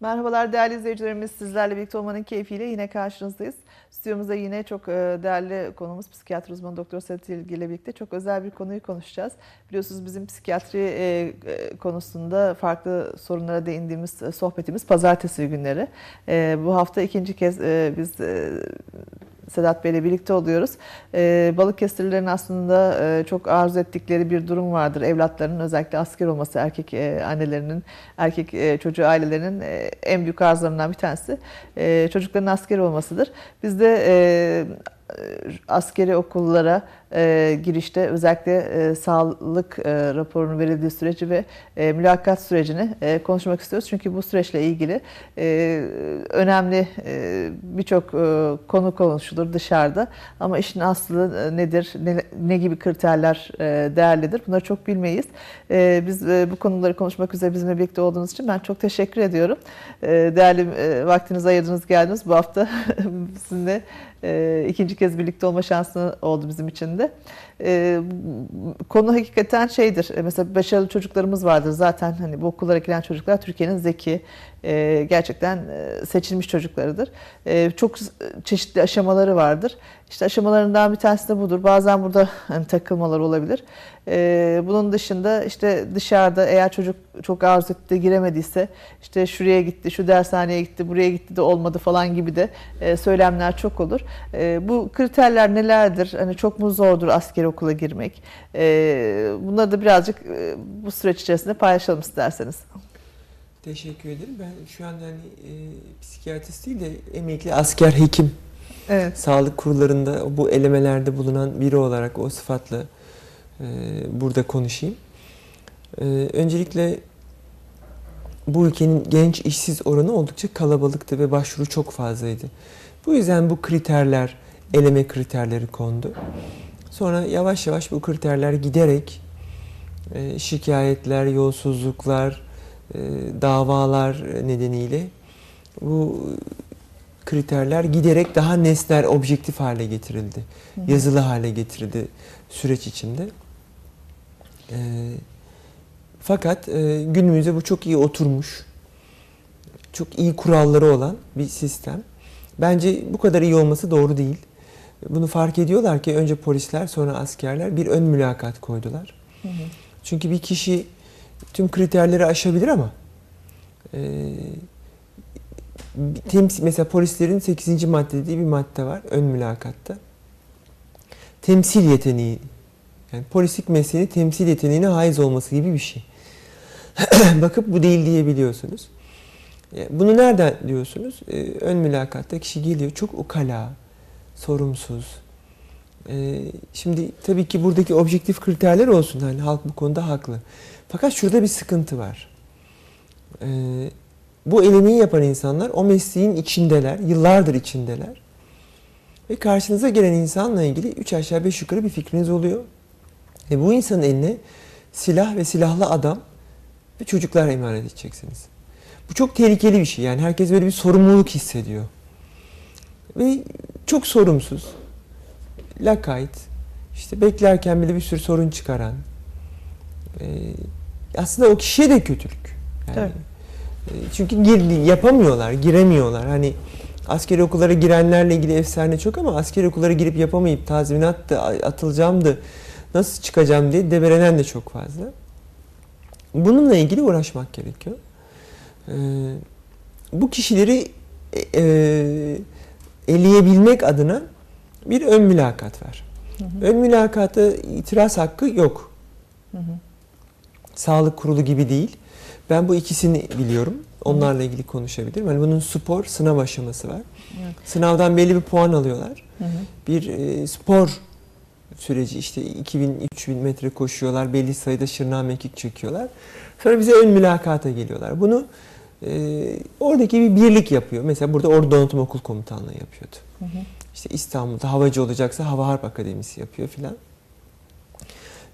Merhabalar değerli izleyicilerimiz. Sizlerle birlikte olmanın keyfiyle yine karşınızdayız. Stüdyomuzda yine çok e, değerli konumuz psikiyatri uzmanı Doktor Sedat İlgi ile birlikte çok özel bir konuyu konuşacağız. Biliyorsunuz bizim psikiyatri e, e, konusunda farklı sorunlara değindiğimiz sohbetimiz pazartesi günleri. Bu hafta ikinci kez biz Sedat Bey ile birlikte oluyoruz. Ee, Balıkesirlilerin aslında e, çok arzu ettikleri bir durum vardır. Evlatlarının özellikle asker olması erkek e, annelerinin, erkek e, çocuğu ailelerinin e, en büyük arzularından bir tanesi e, çocukların asker olmasıdır. Biz de e, askeri okullara e, girişte özellikle e, sağlık e, raporunun verildiği süreci ve e, mülakat sürecini e, konuşmak istiyoruz. Çünkü bu süreçle ilgili e, önemli e, birçok e, konu konuşulur dışarıda. Ama işin aslı e, nedir, ne, ne gibi kriterler e, değerlidir bunları çok bilmeyiz. E, biz e, bu konuları konuşmak üzere bizimle birlikte olduğunuz için ben çok teşekkür ediyorum. E, değerli e, vaktinizi ayırdınız geldiniz. Bu hafta sizinle e, ikinci kez birlikte olma şansı oldu bizim için de. E, konu hakikaten şeydir. E, mesela başarılı çocuklarımız vardır. Zaten hani bu okullara giren çocuklar Türkiye'nin zeki, e, gerçekten e, seçilmiş çocuklarıdır. E, çok çeşitli aşamaları vardır. İşte aşamalarından bir tanesi de budur. Bazen burada hani, takılmalar olabilir. Bunun dışında işte dışarıda eğer çocuk çok arzu etti giremediyse işte şuraya gitti, şu dershaneye gitti, buraya gitti de olmadı falan gibi de söylemler çok olur. Bu kriterler nelerdir? Hani çok mu zordur askeri okula girmek? Bunları da birazcık bu süreç içerisinde paylaşalım isterseniz. Teşekkür ederim. Ben şu anda hani e, psikiyatrist değil de emekli asker hekim. Evet. Sağlık kurullarında bu elemelerde bulunan biri olarak o sıfatla e, burada konuşayım. E, öncelikle bu ülkenin genç işsiz oranı oldukça kalabalıktı ve başvuru çok fazlaydı. Bu yüzden bu kriterler, eleme kriterleri kondu. Sonra yavaş yavaş bu kriterler giderek e, şikayetler, yolsuzluklar, davalar nedeniyle bu kriterler giderek daha nesnel, objektif hale getirildi. Hı hı. Yazılı hale getirildi süreç içinde. E, fakat e, günümüzde bu çok iyi oturmuş, çok iyi kuralları olan bir sistem. Bence bu kadar iyi olması doğru değil. Bunu fark ediyorlar ki önce polisler sonra askerler bir ön mülakat koydular. Hı hı. Çünkü bir kişi tüm kriterleri aşabilir ama e, temsil, mesela polislerin 8. madde diye bir madde var ön mülakatta. Temsil yeteneği yani polislik mesleğini temsil yeteneğine haiz olması gibi bir şey. Bakıp bu değil diyebiliyorsunuz. E, bunu nereden diyorsunuz? E, ön mülakatta kişi geliyor çok ukala, sorumsuz. E, şimdi tabii ki buradaki objektif kriterler olsun. Yani halk bu konuda haklı. Fakat şurada bir sıkıntı var. Ee, bu elemeyi yapan insanlar o mesleğin içindeler, yıllardır içindeler. Ve karşınıza gelen insanla ilgili üç aşağı beş yukarı bir fikriniz oluyor. Ve bu insanın eline silah ve silahlı adam ve çocuklar emanet edeceksiniz. Bu çok tehlikeli bir şey. Yani herkes böyle bir sorumluluk hissediyor. Ve çok sorumsuz, lakayt, işte beklerken bile bir sürü sorun çıkaran, aslında o kişiye de kötülük. Yani, evet. Çünkü gir, yapamıyorlar, giremiyorlar. Hani askeri okullara girenlerle ilgili efsane çok ama askeri okullara girip yapamayıp tazminat da atılacağım da nasıl çıkacağım diye deberenen de çok fazla. Bununla ilgili uğraşmak gerekiyor. Ee, bu kişileri e, e, eleyebilmek adına bir ön mülakat var. Hı hı. Ön mülakata itiraz hakkı yok. Hı hı. Sağlık kurulu gibi değil. Ben bu ikisini biliyorum. Onlarla ilgili konuşabilirim. Yani bunun spor sınav aşaması var. Evet. Sınavdan belli bir puan alıyorlar. Hı hı. Bir e, spor süreci işte 2000-3000 metre koşuyorlar. Belli sayıda şırnağı mekik çekiyorlar. Sonra bize ön mülakata geliyorlar. Bunu e, oradaki bir birlik yapıyor. Mesela burada Ordu Donatum Okul Komutanlığı yapıyordu. Hı hı. İşte İstanbul'da havacı olacaksa Hava Harp Akademisi yapıyor filan.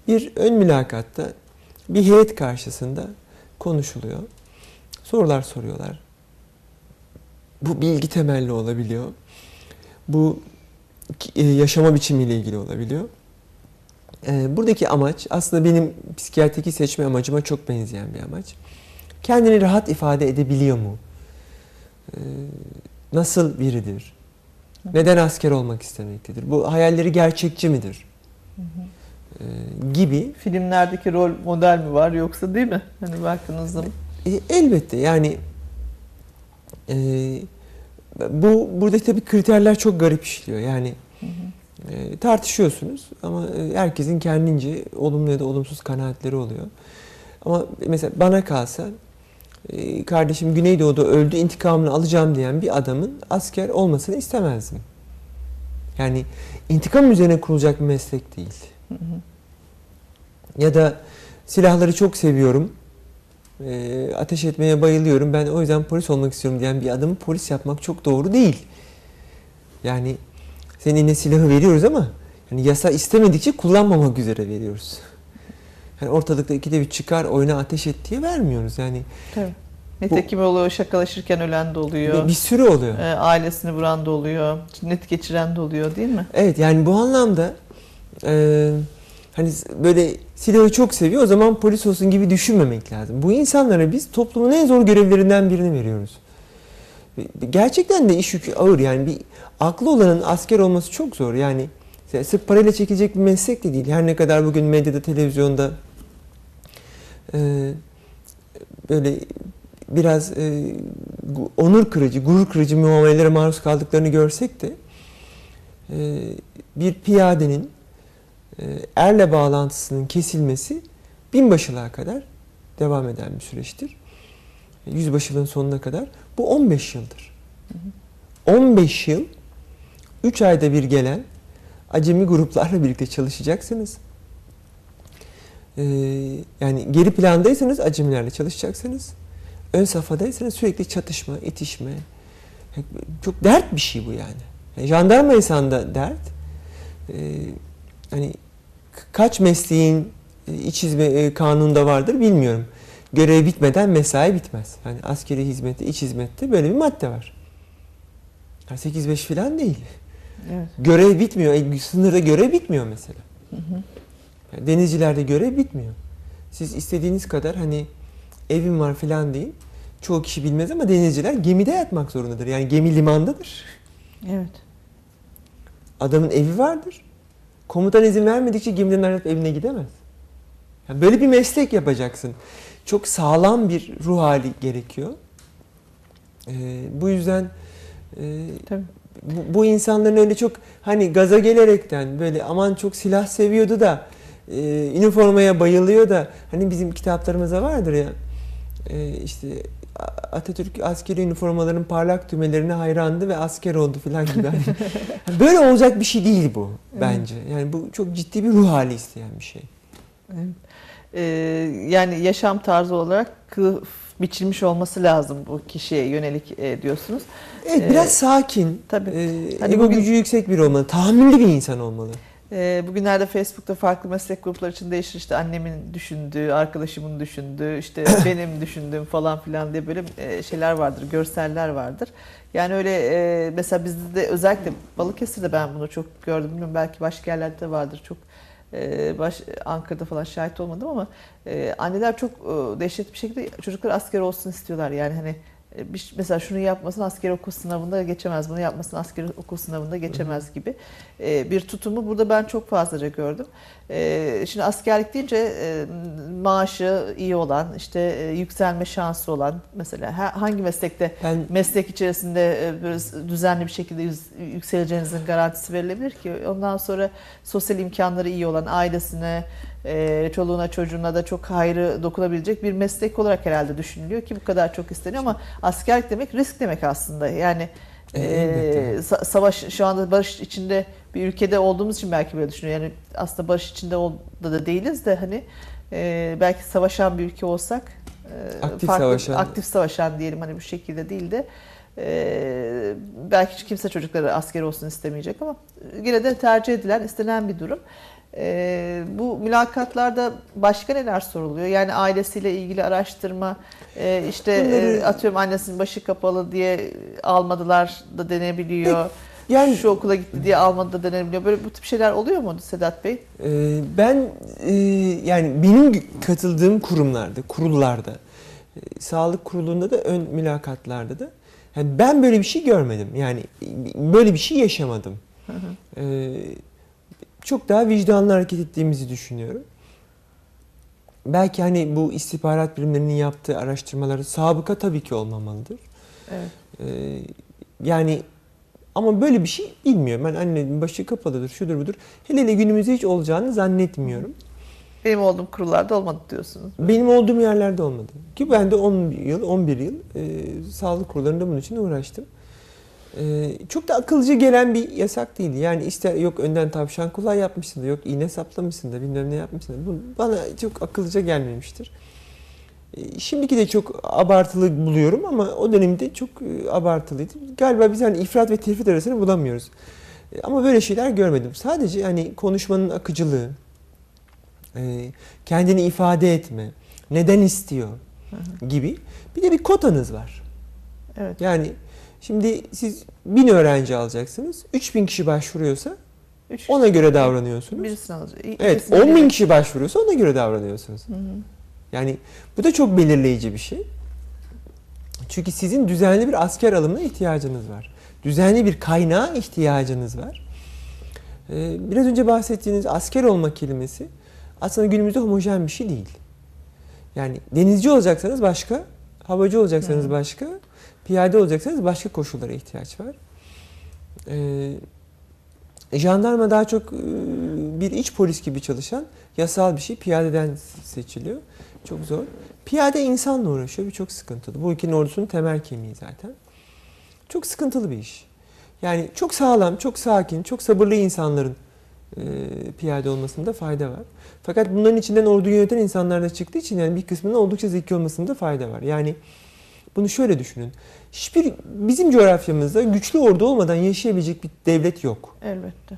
Bir ön mülakatta bir heyet karşısında konuşuluyor. Sorular soruyorlar. Bu bilgi temelli olabiliyor. Bu e, yaşama biçimiyle ilgili olabiliyor. E, buradaki amaç aslında benim psikiyatriki seçme amacıma çok benzeyen bir amaç. Kendini rahat ifade edebiliyor mu? e, nasıl biridir? Neden asker olmak istemektedir? Bu hayalleri gerçekçi midir? E, gibi. Filmlerdeki rol model mi var yoksa değil mi? Hani baktığınızda? E, elbette yani e, bu burada tabii kriterler çok garip işliyor. Yani e, tartışıyorsunuz ama e, herkesin kendince olumlu ya da olumsuz kanaatleri oluyor. Ama mesela bana kalsa e, kardeşim Güneydoğu'da öldü intikamını alacağım diyen bir adamın asker olmasını istemezdim. Yani intikam üzerine kurulacak bir meslek değil. Ya da silahları çok seviyorum. e, ateş etmeye bayılıyorum. Ben o yüzden polis olmak istiyorum diyen bir adamı polis yapmak çok doğru değil. Yani senin eline silahı veriyoruz ama yani yasa istemedikçe kullanmamak üzere veriyoruz. Yani ortalıkta ikide bir çıkar oyuna ateş et diye vermiyoruz. Yani Tabii. Nitekim oluyor, şakalaşırken ölen de oluyor. bir, bir sürü oluyor. E, ailesini vuran da oluyor, cinnet geçiren de oluyor değil mi? Evet yani bu anlamda e, hani böyle silahı çok seviyor o zaman polis olsun gibi düşünmemek lazım. Bu insanlara biz toplumun en zor görevlerinden birini veriyoruz. Gerçekten de iş yükü ağır yani bir aklı olanın asker olması çok zor yani sırf parayla çekilecek bir meslek de değil. Her ne kadar bugün medyada, televizyonda e, böyle biraz e, onur kırıcı, gurur kırıcı muamelelere maruz kaldıklarını görsek de e, bir piyadenin erle bağlantısının kesilmesi binbaşılığa kadar devam eden bir süreçtir. E, Yüzbaşılığın sonuna kadar. Bu 15 yıldır. 15 yıl 3 ayda bir gelen acemi gruplarla birlikte çalışacaksınız. E, yani geri plandaysanız acemilerle çalışacaksınız. Ön safhadaysanız sürekli çatışma, itişme. Çok dert bir şey bu yani. yani jandarmaysan da dert. E, hani kaç mesleğin e, iç hizmet e, kanunda vardır bilmiyorum. Görev bitmeden mesai bitmez. Yani askeri hizmette, iç hizmette böyle bir madde var. Yani 8-5 falan değil. Evet. Görev bitmiyor. E, Sınırda görev bitmiyor mesela. Yani denizcilerde görev bitmiyor. Siz istediğiniz kadar hani evim var falan deyin. Çoğu kişi bilmez ama denizciler gemide yatmak zorundadır. Yani gemi limandadır. Evet. Adamın evi vardır. Komutan izin vermedikçe gemiden ayrılıp evine gidemez. Yani böyle bir meslek yapacaksın. Çok sağlam bir ruh hali gerekiyor. Ee, bu yüzden e, Tabii. bu, bu insanların öyle çok hani gaza gelerekten böyle aman çok silah seviyordu da e, üniformaya bayılıyor da hani bizim kitaplarımızda vardır ya e, işte Atatürk askeri üniformaların parlak düğmelerine hayrandı ve asker oldu falan gibi. Böyle olacak bir şey değil bu bence. Yani bu çok ciddi bir ruh hali isteyen bir şey. Evet. Ee, yani yaşam tarzı olarak kılıf biçilmiş olması lazım bu kişiye yönelik e, diyorsunuz. Evet Ee, biraz sakin. tabii. e, Hani ego bugün- gücü yüksek biri olmalı. Tahammüllü bir insan olmalı. Ee, bugünlerde Facebook'ta farklı meslek grupları için değişir işte annemin düşündüğü, arkadaşımın düşündüğü, işte benim düşündüğüm falan filan diye böyle e, şeyler vardır, görseller vardır. Yani öyle e, mesela bizde de özellikle Balıkesir'de ben bunu çok gördüm. Bilmiyorum belki başka yerlerde de vardır. Çok e, baş, Ankara'da falan şahit olmadım ama anneler çok dehşet bir şekilde çocuklar asker olsun istiyorlar. Yani hani mesela şunu yapmasın asker okul sınavında geçemez, bunu yapmasın asker okul sınavında geçemez gibi e, bir tutumu burada ben çok fazlaca gördüm. E, şimdi askerlik deyince e, maaşı iyi olan, işte e, yükselme şansı olan mesela ha- hangi meslekte Ben meslek içerisinde e, böyle düzenli bir şekilde yükseleceğinizin garantisi verilebilir ki ondan sonra sosyal imkanları iyi olan ailesine, e, çoluğuna çocuğuna da çok hayrı dokunabilecek bir meslek olarak herhalde düşünülüyor ki bu kadar çok isteniyor ama askerlik demek risk demek aslında yani E, e, savaş şu anda barış içinde bir ülkede olduğumuz için belki böyle düşünüyor yani aslında barış içinde da, da değiliz de hani e, belki savaşan bir ülke olsak e, Aktif savaşan. aktif savaşan diyelim hani bu şekilde değil de e, belki hiç kimse çocukları asker olsun istemeyecek ama yine de tercih edilen, istenen bir durum. E, bu mülakatlarda başka neler soruluyor? Yani ailesiyle ilgili araştırma, e, işte Bunları- e, atıyorum annesinin başı kapalı diye almadılar da denebiliyor. yani Şu okula gitti diye almadı da denebiliyor. Böyle bu tip şeyler oluyor mu Sedat Bey? Ee, Ben e, yani benim katıldığım kurumlarda, kurullarda, e, sağlık kurulunda da ön mülakatlarda da Yani ben böyle bir şey görmedim. Yani böyle bir şey yaşamadım. Hı hı. Ee, çok daha vicdanlı hareket ettiğimizi düşünüyorum. Belki hani bu istihbarat birimlerinin yaptığı araştırmaları sabıka tabii ki olmamalıdır. Evet. Ee, yani ama böyle bir şey bilmiyorum. Ben annenin başı kapalıdır, şudur budur. Hele hele günümüzde hiç olacağını zannetmiyorum. Benim olduğum kurullarda olmadı diyorsunuz. Benim olduğum yerlerde olmadı. Ki ben de 10 yıl, 11 yıl e, sağlık kurullarında bunun için uğraştım. E, çok da akılcı gelen bir yasak değildi. Yani ister yok önden tavşan kulağı yapmışsın da yok iğne saplamışsın da bilmem ne yapmışsın da. Bu bana çok akıllıca gelmemiştir. E, şimdiki de çok abartılı buluyorum ama o dönemde çok e, abartılıydı. Galiba biz hani ifrat ve tefrit arasını bulamıyoruz. E, ama böyle şeyler görmedim. Sadece hani konuşmanın akıcılığı, e, kendini ifade etme, neden istiyor gibi. Bir de bir kotanız var. Evet. Yani şimdi siz bin öğrenci alacaksınız. 3000 kişi başvuruyorsa Üç ona göre davranıyorsunuz. Birisini alacak. Evet İkisini 10 bin kişi başvuruyorsa ona göre davranıyorsunuz. Hı hı. Yani bu da çok belirleyici bir şey. Çünkü sizin düzenli bir asker alımına ihtiyacınız var. Düzenli bir kaynağa ihtiyacınız var. Ee, biraz önce bahsettiğiniz asker olma kelimesi aslında günümüzde homojen bir şey değil. Yani denizci olacaksanız başka, havacı olacaksanız Hı. başka, piyade olacaksanız başka koşullara ihtiyaç var. Ee, jandarma daha çok e, bir iç polis gibi çalışan yasal bir şey. Piyadeden seçiliyor. Çok zor. Piyade insanla uğraşıyor ve çok sıkıntılı. Bu ülkenin ordusunun temel kemiği zaten. Çok sıkıntılı bir iş. Yani çok sağlam, çok sakin, çok sabırlı insanların e, piyade olmasında fayda var. Fakat bunların içinden orduyu yöneten insanlar da çıktığı için yani bir kısmının oldukça zeki olmasında fayda var. Yani bunu şöyle düşünün. Hiçbir bizim coğrafyamızda güçlü ordu olmadan yaşayabilecek bir devlet yok. Elbette.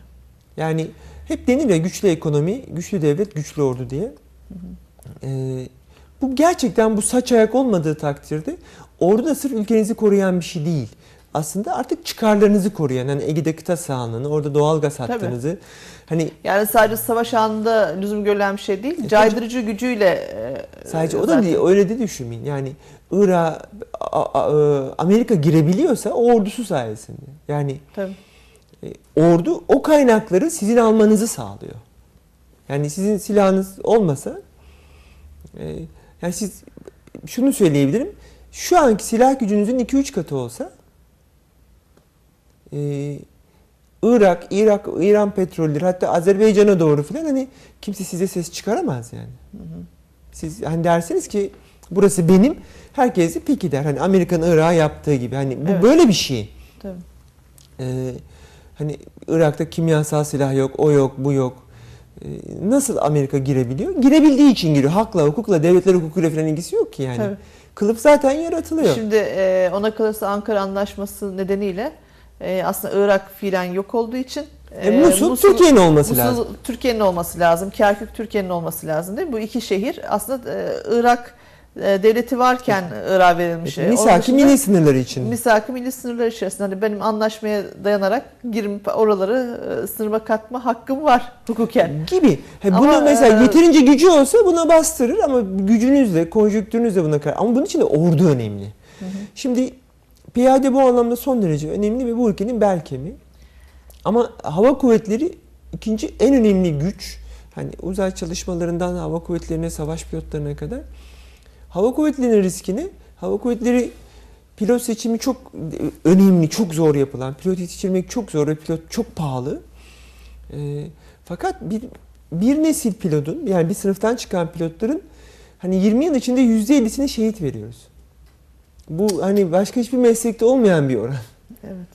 Yani hep denir ya güçlü ekonomi, güçlü devlet, güçlü ordu diye. Ee, bu gerçekten bu saç ayak olmadığı takdirde ordu da sırf ülkenizi koruyan bir şey değil. Aslında artık çıkarlarınızı koruyan, hani Ege'de kıta sahanlığını, orada doğalgaz Tabii. hattınızı, hani Yani sadece savaş anında lüzum görülen bir şey değil. tabii. Caydırıcı gücüyle e, sadece o da zaten- değil, öyle de düşünmeyin. Yani Irak, A- Amerika girebiliyorsa o ordusu sayesinde. Yani Tabii. E, ordu o kaynakları sizin almanızı sağlıyor. Yani sizin silahınız olmasa e, yani siz şunu söyleyebilirim. Şu anki silah gücünüzün 2-3 katı olsa e, Irak, Irak, İran petrolleri hatta Azerbaycan'a doğru falan hani kimse size ses çıkaramaz yani. Siz hani dersiniz ki burası benim herkes de peki der. Hani Amerika'nın Irak'a yaptığı gibi. Hani bu Evet. böyle bir şey. Tabii. Ee, hani Irak'ta kimyasal silah yok, o yok, bu yok. Ee, nasıl Amerika girebiliyor? Girebildiği için giriyor. Hakla, hukukla, devletler hukukuyla falan ilgisi yok ki yani. Tabii. Kılıf zaten yaratılıyor. Şimdi e, ona kalırsa Ankara Anlaşması nedeniyle e, aslında Irak fiilen yok olduğu için E, Musul, Türkiye'nin olması Musul, lazım. Türkiye'nin olması lazım. Kerkük Türkiye'nin olması lazım değil mi? Bu iki şehir aslında e, Irak e, devleti varken Irak'a verilmiş. E, onun Misaki dışında- milli sınırları için. Misaki milli sınırlar içerisinde hani benim anlaşmaya dayanarak girip oraları e, sınırıma katma hakkım var hukuken. gibi. He, Ama, bunu mesela e, yeterince gücü olsa buna bastırır ama gücünüzle, konjonktürünüzle buna karar. Ama bunun için de ordu önemli. Şimdi piyade bu anlamda son derece önemli ve bu ülkenin bel kemiği. Ama hava kuvvetleri ikinci en önemli güç. Hani uzay çalışmalarından hava kuvvetlerine, savaş pilotlarına kadar. Hava kuvvetlerinin riskini, hava kuvvetleri pilot seçimi çok önemli, çok zor yapılan. Pilot yetiştirmek çok zor ve pilot çok pahalı. Ee, fakat bir bir nesil pilotun yani bir sınıftan çıkan pilotların hani 20 yıl içinde %50'sini şehit veriyoruz. Bu hani başka hiçbir meslekte olmayan bir oran. Evet.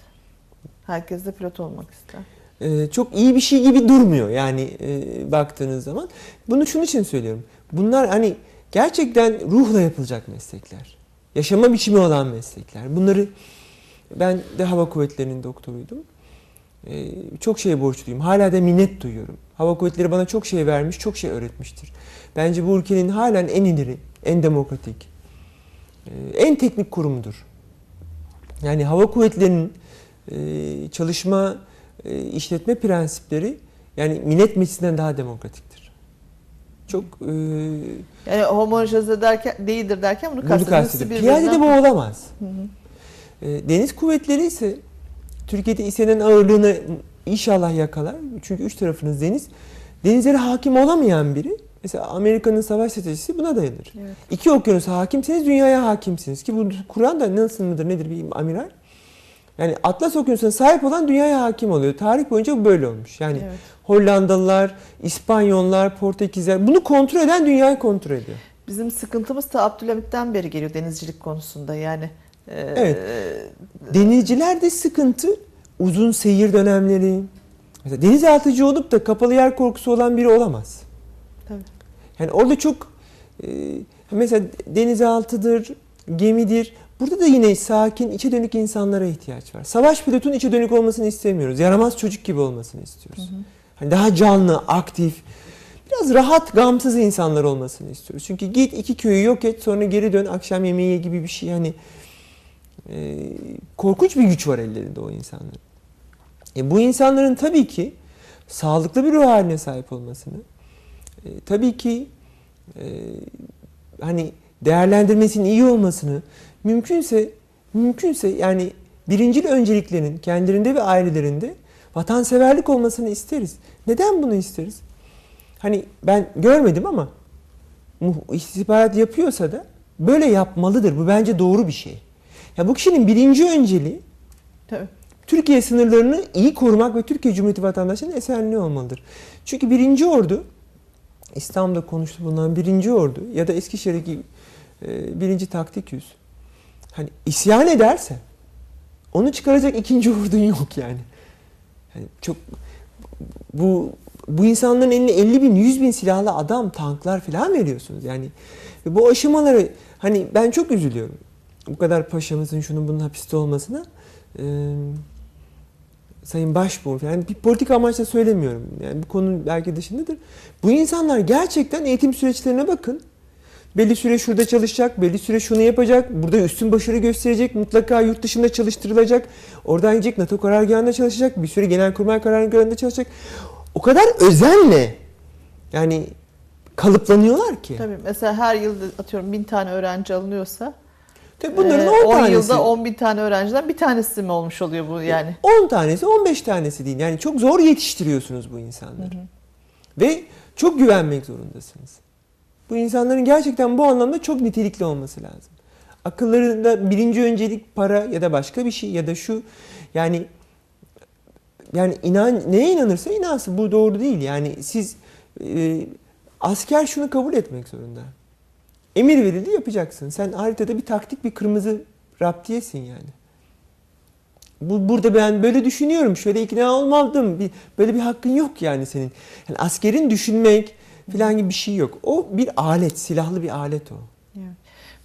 Herkes de pilot olmak ister. Ee, çok iyi bir şey gibi durmuyor yani e, baktığınız zaman. Bunu şunun için söylüyorum. Bunlar hani gerçekten ruhla yapılacak meslekler. Yaşama biçimi olan meslekler. Bunları ben de hava kuvvetlerinin doktoruydum. Ee, çok şeye borçluyum. Hala da minnet duyuyorum. Hava kuvvetleri bana çok şey vermiş, çok şey öğretmiştir. Bence bu ülkenin halen en ileri, en demokratik, e, en teknik kurumudur. Yani hava kuvvetlerinin e, çalışma, e, işletme prensipleri yani millet meclisinden daha demokratiktir. Çok e, Yani homojenize derken değildir derken bunu kastediyoruz. Birbirinden- Piyadede bu olamaz. Hı hı. E, deniz kuvvetleri ise Türkiye'de istenen ağırlığını inşallah yakalar. Çünkü üç tarafınız deniz. Denizlere hakim olamayan biri Mesela Amerika'nın savaş stratejisi buna dayanır. Evet. İki okyanusa hakimsiniz, dünyaya hakimsiniz. Ki bu Kur'an da nasıl mıdır, nedir bir amiral? Yani Atlas Okyanusu'na sahip olan dünyaya hakim oluyor. Tarih boyunca bu böyle olmuş. Yani Evet. Hollandalılar, İspanyollar, Portekizler bunu kontrol eden dünyayı kontrol ediyor. Bizim sıkıntımız da Abdülhamit'ten beri geliyor denizcilik konusunda yani. e, Evet. Denizcilerde sıkıntı uzun seyir dönemleri. Mesela denizaltıcı olup da kapalı yer korkusu olan biri olamaz. Tabii. Yani orada çok e, mesela denizaltıdır, gemidir. Burada da yine sakin, içe dönük insanlara ihtiyaç var. Savaş pilotun içe dönük olmasını istemiyoruz. Yaramaz çocuk gibi olmasını istiyoruz. Hani daha canlı, aktif, biraz rahat, gamsız insanlar olmasını istiyoruz. Çünkü git iki köyü yok et, sonra geri dön akşam yemeği ye gibi bir şey. Yani e, korkunç bir güç var ellerinde o insanların. E, bu insanların tabii ki sağlıklı bir ruh haline sahip olmasını, e, tabii ki e, hani değerlendirmesinin iyi olmasını, mümkünse mümkünse yani birincil önceliklerin kendilerinde ve ailelerinde vatanseverlik olmasını isteriz. Neden bunu isteriz? Hani ben görmedim ama istihbarat yapıyorsa da böyle yapmalıdır. Bu bence doğru bir şey. Ya bu kişinin birinci önceliği Tabii. Türkiye sınırlarını iyi korumak ve Türkiye Cumhuriyeti vatandaşlarının esenliği olmalıdır. Çünkü birinci ordu, İstanbul'da konuştu bulunan birinci ordu ya da Eskişehir'deki e, birinci taktik yüz. Hani isyan ederse onu çıkaracak ikinci ordun yok yani. yani çok bu bu insanların eline 50 bin, 100 bin silahlı adam, tanklar falan veriyorsunuz. Yani bu aşamaları hani ben çok üzülüyorum. Bu kadar paşamızın şunun bunun hapiste olmasına. Ee, Sayın Başbuğ falan bir politik amaçla söylemiyorum. Yani bu konu belki dışındadır. Bu insanlar gerçekten eğitim süreçlerine bakın. Belli süre şurada çalışacak, belli süre şunu yapacak, burada üstün başarı gösterecek, mutlaka yurt dışında çalıştırılacak, oradan gidecek, NATO karargahında çalışacak, bir süre genelkurmay karargahında çalışacak. O kadar özenle yani kalıplanıyorlar ki. Tabii. Mesela her yıl atıyorum bin tane öğrenci alınıyorsa Tabii bunların e, 10 10 tanesi. yılda 10 bin tane öğrenciden bir tanesi mi olmuş oluyor bu yani? 10 tanesi 15 tanesi değil. Yani çok zor yetiştiriyorsunuz bu insanları. Ve çok güvenmek zorundasınız. Bu insanların gerçekten bu anlamda çok nitelikli olması lazım. Akıllarında birinci öncelik para ya da başka bir şey ya da şu yani yani inan neye inanırsa inansın bu doğru değil. Yani siz e, asker şunu kabul etmek zorunda. Emir verildi yapacaksın. Sen haritada bir taktik bir kırmızı raptiyesin yani. Bu, burada ben böyle düşünüyorum. Şöyle ikna olmalıydım. Bir, böyle bir hakkın yok yani senin. Yani askerin düşünmek falan gibi bir şey yok. O bir alet, silahlı bir alet o.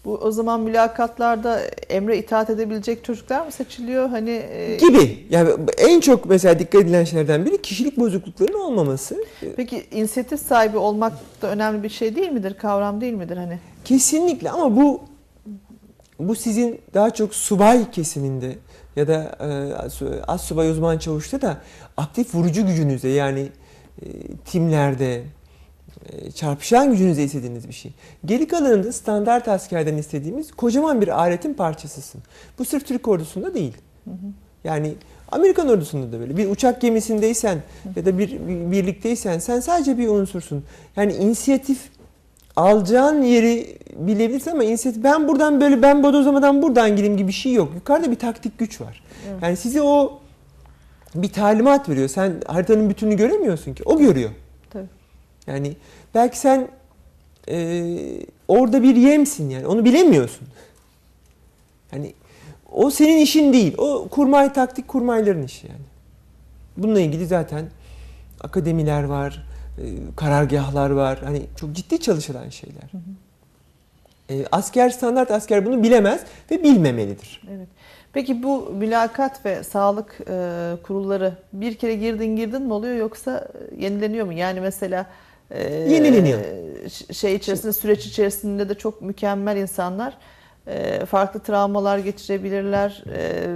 Bu o zaman mülakatlarda emre itaat edebilecek çocuklar mı seçiliyor? Hani e, Gibi. Yani en çok mesela dikkat edilen şeylerden biri kişilik bozukluklarının olmaması. peki inisiyatif sahibi olmak da önemli bir şey değil midir? Kavram değil midir hani? Kesinlikle ama bu bu sizin daha çok subay kesiminde ya da e, az subay uzman çavuşta da aktif vurucu gücünüze yani e, timlerde çarpışan gücünüze istediğiniz bir şey. Geri kalanında standart askerden istediğimiz kocaman bir aletin parçasısın. Bu sırf Türk ordusunda değil. Yani Amerikan ordusunda da böyle. Bir uçak gemisindeysen ya da bir, bir birlikteysen sen sadece bir unsursun. Yani inisiyatif alacağın yeri bilebilirsin ama inisiyatif ben buradan böyle ben bodozlamadan buradan gireyim gibi bir şey yok. Yukarıda bir taktik güç var. Evet. Yani size o bir talimat veriyor. Sen haritanın bütününü göremiyorsun ki. O görüyor. Tabii. Yani belki sen e, orada bir yemsin yani. Onu bilemiyorsun. Yani o senin işin değil. O kurmay taktik kurmayların işi yani. Bununla ilgili zaten akademiler var, e, karargahlar var. Hani çok ciddi çalışılan şeyler. E, asker standart asker bunu bilemez ve bilmemelidir. Evet. Peki bu mülakat ve sağlık e, kurulları bir kere girdin girdin mi oluyor yoksa yenileniyor mu? Yani mesela e, Yenileniyor. şey içerisinde süreç içerisinde de çok mükemmel insanlar e, farklı travmalar geçirebilirler. E,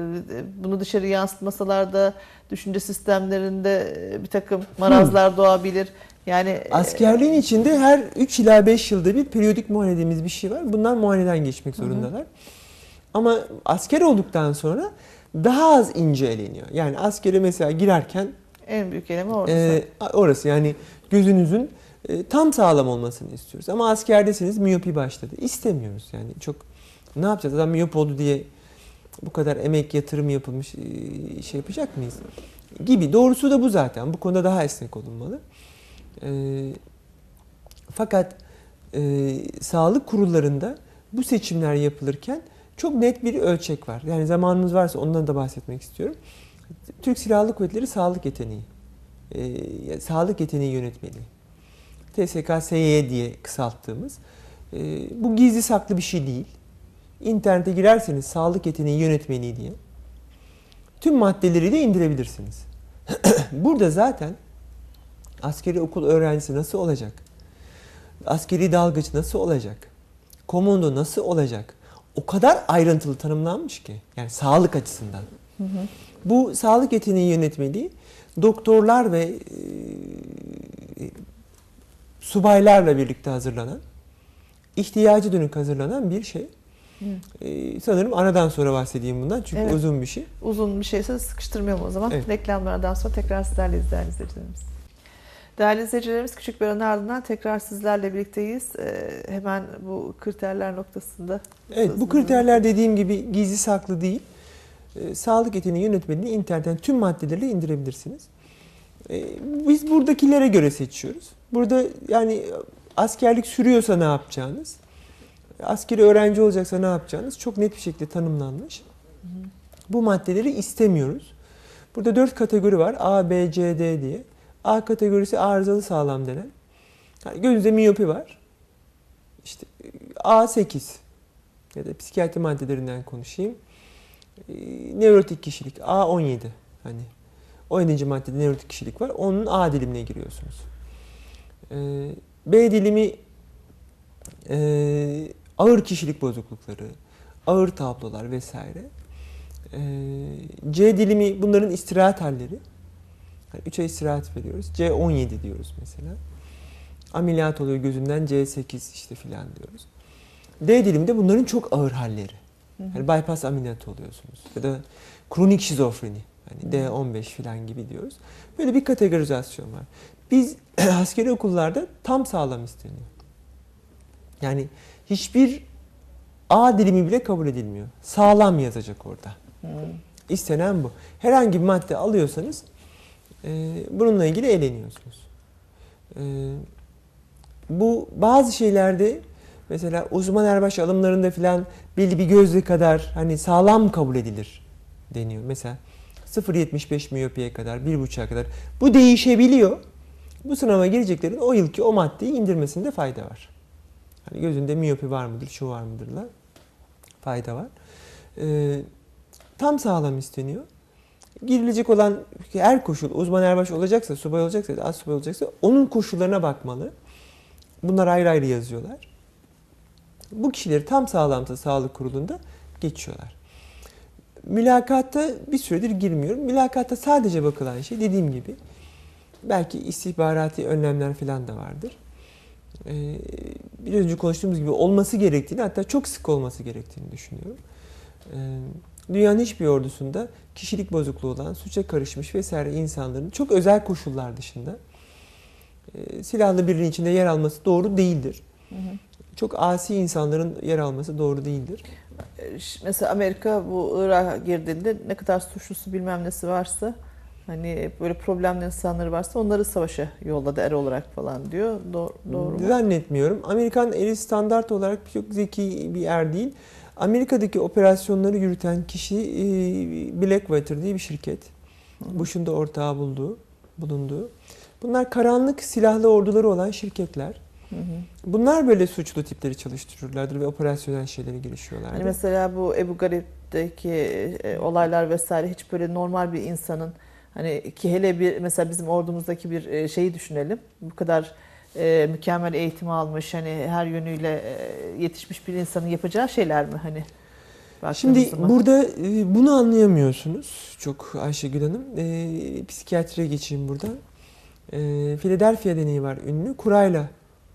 bunu dışarı yansıtmasalar da düşünce sistemlerinde e, bir takım marazlar doğabilir. Yani e, Askerliğin içinde her 3 ila 5 yılda bir periyodik muayene dediğimiz bir şey var. Bunlar muayeneden geçmek zorundalar. Ama asker olduktan sonra daha az ince eleniyor. Yani askere mesela girerken En büyük eleme orası. e, orası yani gözünüzün e, tam sağlam olmasını istiyoruz. Ama askerdesiniz miyopi başladı. İstemiyoruz yani çok ne yapacağız? Adam miyop oldu diye bu kadar emek yatırım yapılmış e, şey yapacak mıyız? Gibi. Doğrusu da bu zaten. Bu konuda daha esnek olunmalı. E, fakat sağlık kurullarında bu seçimler yapılırken çok net bir ölçek var. Yani zamanımız varsa ondan da bahsetmek istiyorum. Türk Silahlı Kuvvetleri sağlık yeteneği. E, sağlık yeteneği yönetmeliği. TSK-SY diye kısalttığımız. E, bu gizli saklı bir şey değil. İnternete girerseniz sağlık yeteneği yönetmeliği diye tüm maddeleri de indirebilirsiniz. Burada zaten askeri okul öğrencisi nasıl olacak? Askeri dalgıç nasıl olacak? Komando nasıl olacak? O kadar ayrıntılı tanımlanmış ki. Yani sağlık açısından. Hı hı. Bu sağlık yeteneği yönetmeliği doktorlar ve e, subaylarla birlikte hazırlanan, ihtiyacı dönük hazırlanan bir şey. E, sanırım aradan sonra bahsedeyim bundan çünkü Evet. uzun bir şey. Uzun bir şeyse sıkıştırmayalım o zaman. Evet. Reklamlardan sonra tekrar sizlerleyiz değerli izleyicilerimiz. Değerli izleyicilerimiz küçük bir aranın ardından tekrar sizlerle birlikteyiz. Ee, hemen bu kriterler noktasında. Evet bu kriterler dediğim gibi gizli saklı değil. E, sağlık yeteneği yönetmeliğini internetten tüm maddeleri indirebilirsiniz. E, biz buradakilere göre seçiyoruz. Burada yani askerlik sürüyorsa ne yapacağınız, askeri öğrenci olacaksa ne yapacağınız çok net bir şekilde tanımlanmış. Bu maddeleri istemiyoruz. Burada dört kategori var. A, B, C, D diye. A kategorisi arızalı sağlam denen. Yani gözünüzde miyopi var. İşte A8 ya da psikiyatri maddelerinden konuşayım. Nevrotik kişilik A17 hani 17. maddede nevrotik kişilik var. Onun A dilimine giriyorsunuz. Ee, B dilimi e, ağır kişilik bozuklukları, ağır tablolar vesaire. Ee, C dilimi bunların istirahat halleri. Yani 3 ay istirahat veriyoruz. C17 diyoruz mesela. Ameliyat oluyor gözünden C8 işte filan diyoruz. D dilimde bunların çok ağır halleri. Yani bypass ameliyatı oluyorsunuz. Ya da kronik şizofreni. Yani D15 filan gibi diyoruz. Böyle bir kategorizasyon var. Biz askeri okullarda tam sağlam isteniyor. Yani hiçbir A dilimi bile kabul edilmiyor. Sağlam yazacak orada. İstenen bu. Herhangi bir madde alıyorsanız e, bununla ilgili eğleniyorsunuz. E, bu bazı şeylerde mesela uzman erbaş alımlarında filan belli bir gözle kadar hani sağlam kabul edilir deniyor. Mesela 0.75 miyopiye kadar, 1.5'a kadar. Bu değişebiliyor. Bu sınava gireceklerin o yılki o maddeyi indirmesinde fayda var. Hani gözünde miyopi var mıdır, şu var mıdırla fayda var. Ee, tam sağlam isteniyor. Girilecek olan her koşul uzman erbaş olacaksa, subay olacaksa, az subay olacaksa onun koşullarına bakmalı. Bunlar ayrı ayrı yazıyorlar. Bu kişileri tam sağlamsa sağlık kurulunda geçiyorlar. Mülakatta bir süredir girmiyorum. Mülakatta sadece bakılan şey dediğim gibi belki istihbarati önlemler falan da vardır. Ee, biraz önce konuştuğumuz gibi olması gerektiğini hatta çok sık olması gerektiğini düşünüyorum. Ee, dünyanın hiçbir ordusunda kişilik bozukluğu olan, suça karışmış vesaire insanların çok özel koşullar dışında e, silahlı birinin içinde yer alması doğru değildir. Hı hı. Çok asi insanların yer alması doğru değildir. Ş- Mesela Amerika bu Irak'a girdiğinde ne kadar suçlusu bilmem nesi varsa hani böyle problemli insanları varsa onları savaşa yolladı er olarak falan diyor. Doğru, doğru mu? Zannetmiyorum. Amerikan eri standart olarak çok zeki bir er değil. Amerika'daki operasyonları yürüten kişi e, Blackwater diye bir şirket. Bush'un da ortağı bulduğu, bulunduğu. Bunlar karanlık silahlı orduları olan şirketler. Hı hı. Bunlar böyle suçlu tipleri çalıştırırlardır ve operasyonel şeylere girişiyorlardır. Hani mesela bu Ebu Garib'deki e, olaylar vesaire hiç böyle normal bir insanın hani ki hele bir mesela bizim ordumuzdaki bir e, şeyi düşünelim. Bu kadar e, mükemmel eğitim almış hani her yönüyle e, yetişmiş bir insanın yapacağı şeyler mi hani? Şimdi zaman? burada e, bunu anlayamıyorsunuz çok Ayşegül Hanım. E, psikiyatriye geçeyim buradan. E, Philadelphia deneyi var ünlü. Kurayla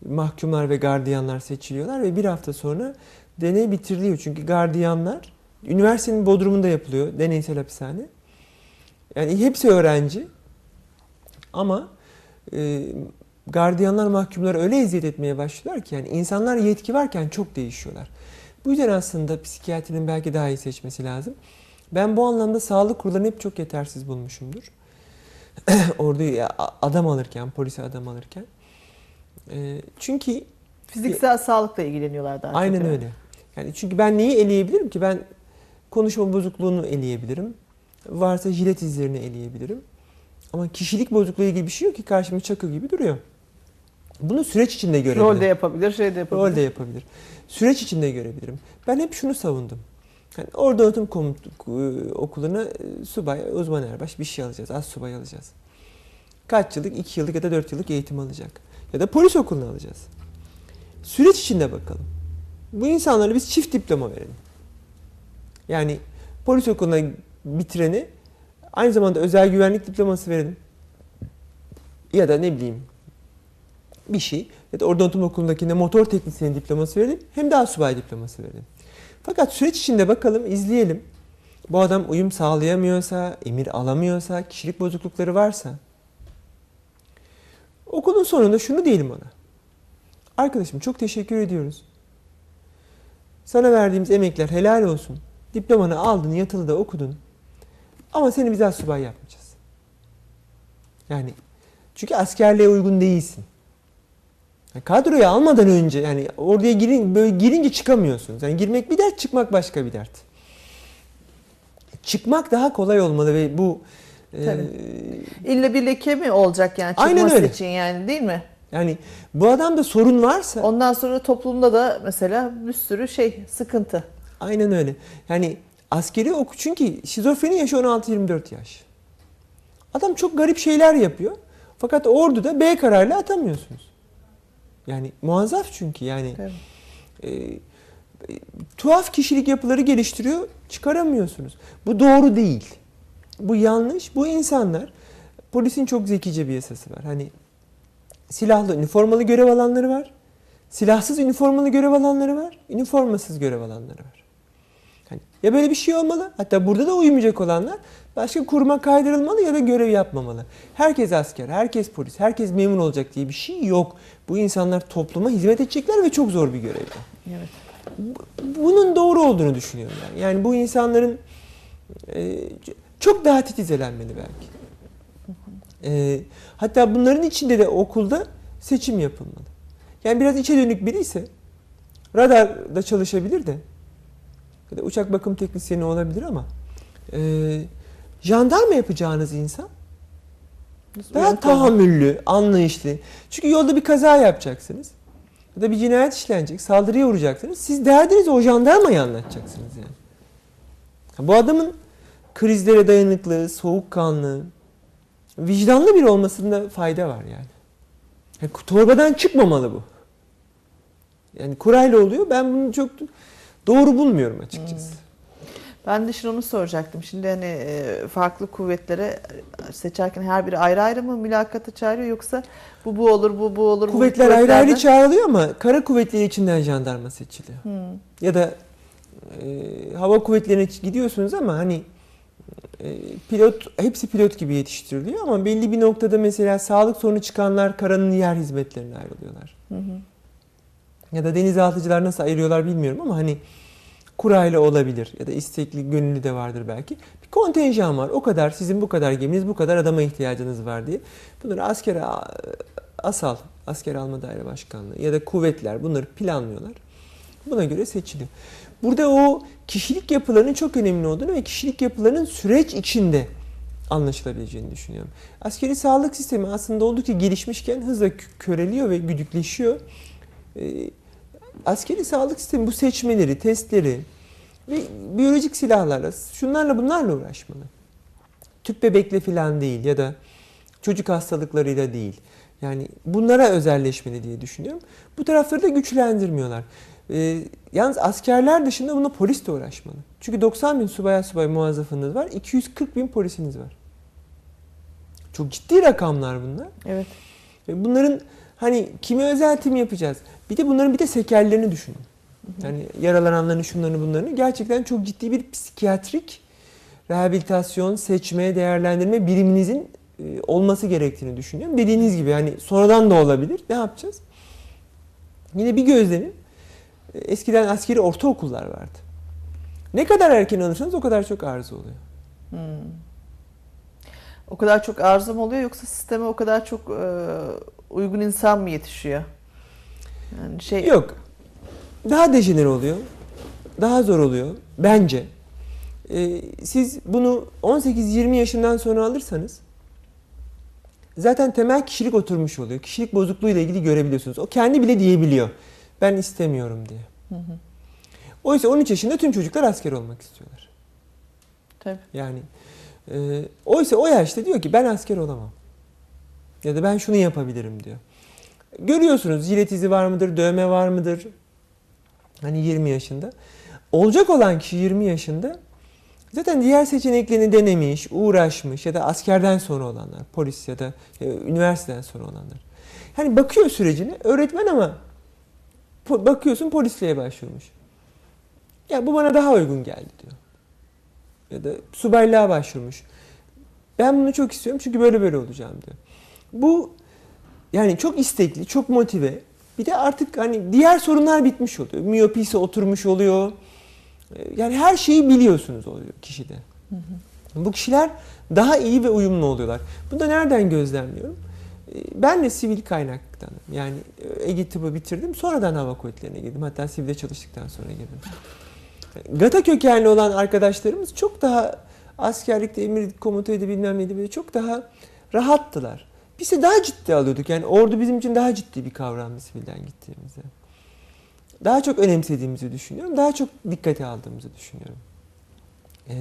mahkumlar ve gardiyanlar seçiliyorlar ve bir hafta sonra deney bitiriliyor. Çünkü gardiyanlar Üniversitenin bodrumunda yapılıyor deneysel hapishane. Yani hepsi öğrenci. Ama e, gardiyanlar mahkumları öyle eziyet etmeye başlıyorlar ki yani insanlar yetki varken çok değişiyorlar. Bu yüzden aslında psikiyatrinin belki daha iyi seçmesi lazım. Ben bu anlamda sağlık kurullarını hep çok yetersiz bulmuşumdur. Orada adam alırken, polise adam alırken. E, çünkü Fiziksel sağlıkla ilgileniyorlar daha çok. aynen evet. öyle. Yani çünkü ben neyi eleyebilirim ki? Ben konuşma bozukluğunu eleyebilirim. Varsa jilet izlerini eleyebilirim. Ama kişilik bozukluğu ilgili bir şey yok ki karşımda çakı gibi duruyor. Bunu süreç içinde görebilirim. Rol de yapabilir, şey de yapabilir. Rol de yapabilir. Süreç içinde görebilirim. Ben hep şunu savundum. Yani orada otum komut okuluna e, subay, uzman erbaş bir şey alacağız. Az subay alacağız. Kaç yıllık? 2 yıllık ya da 4 yıllık eğitim alacak. Ya da polis okuluna alacağız. Süreç içinde bakalım. Bu insanlara biz çift diploma verelim. Yani polis okuluna bitireni aynı zamanda özel güvenlik diploması verelim. Ya da ne bileyim bir şey ya da orada otum okulundakine motor teknisyeni diploması verelim hem de asubay diploması verelim. Fakat süreç içinde bakalım, izleyelim. Bu adam uyum sağlayamıyorsa, emir alamıyorsa, kişilik bozuklukları varsa okulun sonunda şunu diyelim ona. Arkadaşım çok teşekkür ediyoruz. Sana verdiğimiz emekler helal olsun. Diplomanı aldın, yatılı da okudun. Ama seni biz asubay yapmayacağız. Yani çünkü askerliğe uygun değilsin. Yani kadroya almadan önce yani oraya girin böyle girince çıkamıyorsunuz. Yani girmek bir dert, çıkmak başka bir dert. Çıkmak daha kolay olmalı ve bu e, İlle bir leke mi olacak yani çıkması Aynen öyle. için yani değil mi? yani bu adamda sorun varsa Ondan sonra toplumda da mesela bir sürü şey sıkıntı. aynen öyle. Yani askeri oku çünkü şizofreni yaşı 16-24 yaş. Adam çok garip şeyler yapıyor. Fakat orduda B kararıyla atamıyorsunuz. Yani muazzaf çünkü yani Evet. e, tuhaf kişilik yapıları geliştiriyor, çıkaramıyorsunuz. Bu doğru değil. Bu yanlış. Bu insanlar polisin çok zekice bir yasası var. Hani silahlı üniformalı görev alanları var. Silahsız üniformalı görev alanları var. Üniformasız görev alanları var. Hani ya böyle bir şey olmalı. Hatta burada da uymayacak olanlar başka kuruma kaydırılmalı ya da görev yapmamalı. Herkes asker, herkes polis, herkes memur olacak diye bir şey yok. Bu insanlar topluma hizmet edecekler ve çok zor bir görev. Evet. Bunun doğru olduğunu düşünüyorum ben. Yani bu insanların e, çok daha titizelenmeli belki. E, hatta bunların içinde de okulda seçim yapılmalı. Yani biraz içe dönük biri ise radarda çalışabilir de ya da uçak bakım teknisyeni olabilir ama e, jandarma yapacağınız insan daha tahammüllü, anlayışlı. Çünkü yolda bir kaza yapacaksınız. Ya da bir cinayet işlenecek, saldırıya uğrayacaksınız. Siz derdinizi o jandarmayı anlatacaksınız yani. Bu adamın krizlere dayanıklı, soğukkanlı, vicdanlı biri olmasında fayda var yani. yani torbadan çıkmamalı bu. Yani kurayla oluyor. Ben bunu çok doğru bulmuyorum açıkçası. Ben de onu soracaktım. Şimdi hani e, farklı kuvvetlere seçerken her biri ayrı ayrı mı mülakata çağırıyor yoksa bu bu olur bu bu olur bu Kuvvetler ayrı ayrı kuvvetlerden- çağrılıyor ama kara kuvvetleri içinden jandarma seçiliyor. Hmm. Ya da e, hava kuvvetlerine gidiyorsunuz ama hani pilot hepsi pilot gibi yetiştiriliyor ama belli bir noktada mesela sağlık sorunu çıkanlar karanın yer hizmetlerine ayrılıyorlar. Hı hı. Ya da denizaltıcılar nasıl ayırıyorlar bilmiyorum ama hani kurayla olabilir ya da istekli gönüllü de vardır belki. Bir kontenjan var. O kadar sizin bu kadar geminiz bu kadar adama ihtiyacınız var diye. Bunları askere asal, asker alma daire başkanlığı ya da kuvvetler bunları planlıyorlar. Buna göre seçiliyor. Burada o kişilik yapılarının çok önemli olduğunu ve kişilik yapılarının süreç içinde anlaşılabileceğini düşünüyorum. Askeri sağlık sistemi aslında oldukça gelişmişken hızla kö- köreliyor ve güdükleşiyor. Ee, askeri sağlık sistemi bu seçmeleri, testleri ve biyolojik silahlarla, şunlarla bunlarla uğraşmalı. Tüp bebekle falan değil ya da çocuk hastalıklarıyla değil. Yani bunlara özelleşmeli diye düşünüyorum. Bu tarafları da güçlendirmiyorlar. Ee, yalnız askerler dışında buna polis de uğraşmalı. Çünkü 90 bin subay subay muazzafınız var, 240 bin polisiniz var. Çok ciddi rakamlar bunlar. Evet. Ve Bunların hani kimi özel tim yapacağız? Bir de bunların bir de sekerlerini düşünün. Yani yaralananların şunlarını bunlarını gerçekten çok ciddi bir psikiyatrik rehabilitasyon, seçme, değerlendirme biriminizin e, olması gerektiğini düşünüyorum. Dediğiniz gibi yani sonradan da olabilir. Ne yapacağız? Yine bir gözlemin e, eskiden askeri ortaokullar vardı. Ne kadar erken alırsanız o kadar çok arıza oluyor. Hmm. O kadar çok arıza mı oluyor yoksa sisteme o kadar çok e, uygun insan mı yetişiyor? Yani şey Yok. Daha dejenere oluyor. Daha zor oluyor bence. Ee, siz bunu 18-20 yaşından sonra alırsanız zaten temel kişilik oturmuş oluyor. Kişilik bozukluğuyla ilgili görebiliyorsunuz. O kendi bile diyebiliyor. Ben istemiyorum diye. Hı hı. Oysa 13 yaşında tüm çocuklar asker olmak istiyorlar. Tabii. Yani e, oysa o yaşta diyor ki ben asker olamam. Ya da ben şunu yapabilirim diyor. Görüyorsunuz jilet izi var mıdır, dövme var mıdır? Hani 20 yaşında. Olacak olan kişi 20 yaşında zaten diğer seçeneklerini denemiş, uğraşmış ya da askerden sonra olanlar, polis ya da e, üniversiteden sonra olanlar. Hani bakıyor sürecine, öğretmen ama po- bakıyorsun polisliğe başvurmuş. Ya bu bana daha uygun geldi diyor. Ya da subaylığa başvurmuş. Ben bunu çok istiyorum çünkü böyle böyle olacağım diyor. Bu yani çok istekli, çok motive. Bir de artık hani diğer sorunlar bitmiş oluyor. Miyopisi oturmuş oluyor. Ee, Yani her şeyi biliyorsunuz oluyor kişide. Bu kişiler daha iyi ve uyumlu oluyorlar. Bunu da nereden gözlemliyorum? Ben de sivil kaynaktanım. Yani e, Ege tıbbı bitirdim. Sonradan hava kuvvetlerine girdim. Hatta sivilde çalıştıktan sonra girdim. Gata kökenli olan arkadaşlarımız çok daha askerlikte emir komutaydı bilmem neydi böyle çok daha rahattılar. Biz de daha ciddi alıyorduk. Yani ordu bizim için daha ciddi bir kavramdı sivilden gittiğimizde. Daha çok önemsediğimizi düşünüyorum. Daha çok dikkate aldığımızı düşünüyorum. Ee,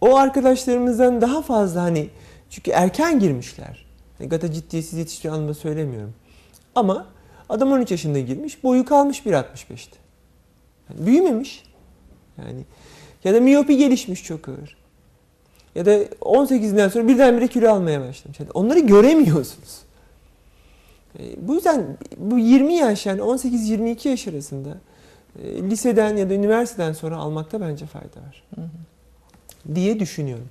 o arkadaşlarımızdan daha fazla hani çünkü erken girmişler. Gata ciddiyetsiz yetiştiği anlamda söylemiyorum. Ama adam 13 yaşında girmiş, boyu kalmış 1.65'ti. Yani büyümemiş. Yani ya da miyopi gelişmiş çok ağır. Ya da 18'inden sonra birdenbire kilo almaya başlamış. Yani onları göremiyorsunuz. E, bu yüzden bu 20 yaş yani 18-22 yaş arasında e, liseden ya da üniversiteden sonra almakta bence fayda var. Hı hı. Diye düşünüyorum.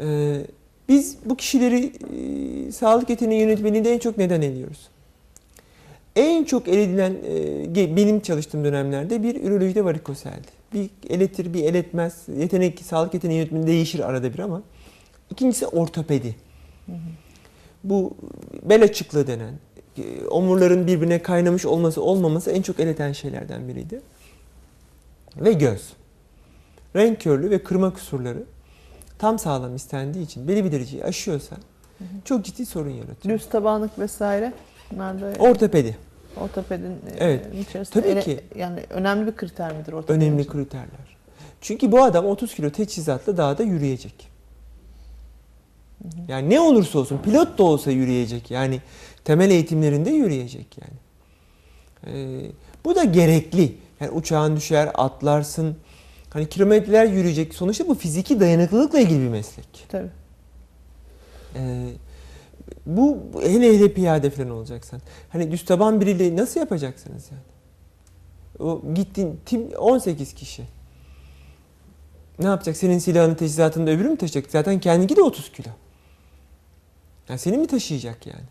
E, biz bu kişileri e, sağlık yeteneği yönetmeliğinde en çok neden eliyoruz? En çok el edilen e, benim çalıştığım dönemlerde bir ürolojide varikoseldi. Bir eletir, bir eletmez. Yetenek, sağlık yeteneği yönetmeni değişir arada bir ama. İkincisi ortopedi. Hı hı. Bu bel açıklığı denen, e, omurların birbirine kaynamış olması olmaması en çok eleten şeylerden biriydi. Ve göz. Renk körlüğü ve kırma kusurları tam sağlam istendiği için beli bildiriciyi aşıyorsa Hı hı. çok ciddi sorun yaratıyor. Düz tabanlık vesaire. Bunlar Ortopedi ortopedin e, Evet. içerisinde Tabii ele- ki. yani önemli bir kriter midir ortopedi? önemli için? kriterler. Çünkü bu adam 30 kilo teçhizatla dağda yürüyecek. Hı hı. Yani ne olursa olsun pilot da olsa yürüyecek. Yani temel eğitimlerinde yürüyecek yani. Ee, bu da gerekli. Yani uçağın düşer, atlarsın. Hani kilometreler yürüyecek. Sonuçta bu fiziki dayanıklılıkla ilgili bir meslek. Tabii. Ee, bu hele hele piyade falan olacaksan. Hani düz taban biriyle nasıl yapacaksınız yani? O gittin tim 18 kişi. Ne yapacak? Senin silahını teçhizatını da öbürü mü taşıyacak? Zaten kendinki de 30 kilo. Yani seni mi taşıyacak yani?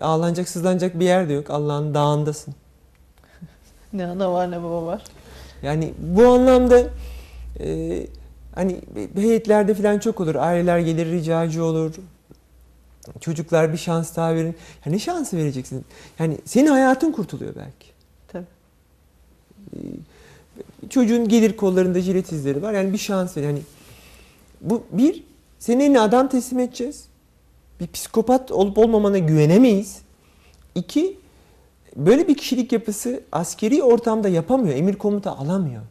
Ağlanacak, sızlanacak bir yer de yok. Allah'ın dağındasın. Ne ana var ne baba var. Yani bu anlamda e, hani heyetlerde falan çok olur. Aileler gelir, ricacı olur. Çocuklar bir şans daha verin. Ya ne şansı vereceksin? Yani senin hayatın kurtuluyor belki. Tabii. E, çocuğun gelir kollarında jilet izleri var. Yani bir şans ver. Yani bu bir senin eline adam teslim edeceğiz. Bir psikopat olup olmamana güvenemeyiz. İki böyle bir kişilik yapısı askeri ortamda yapamıyor. Emir komuta alamıyor.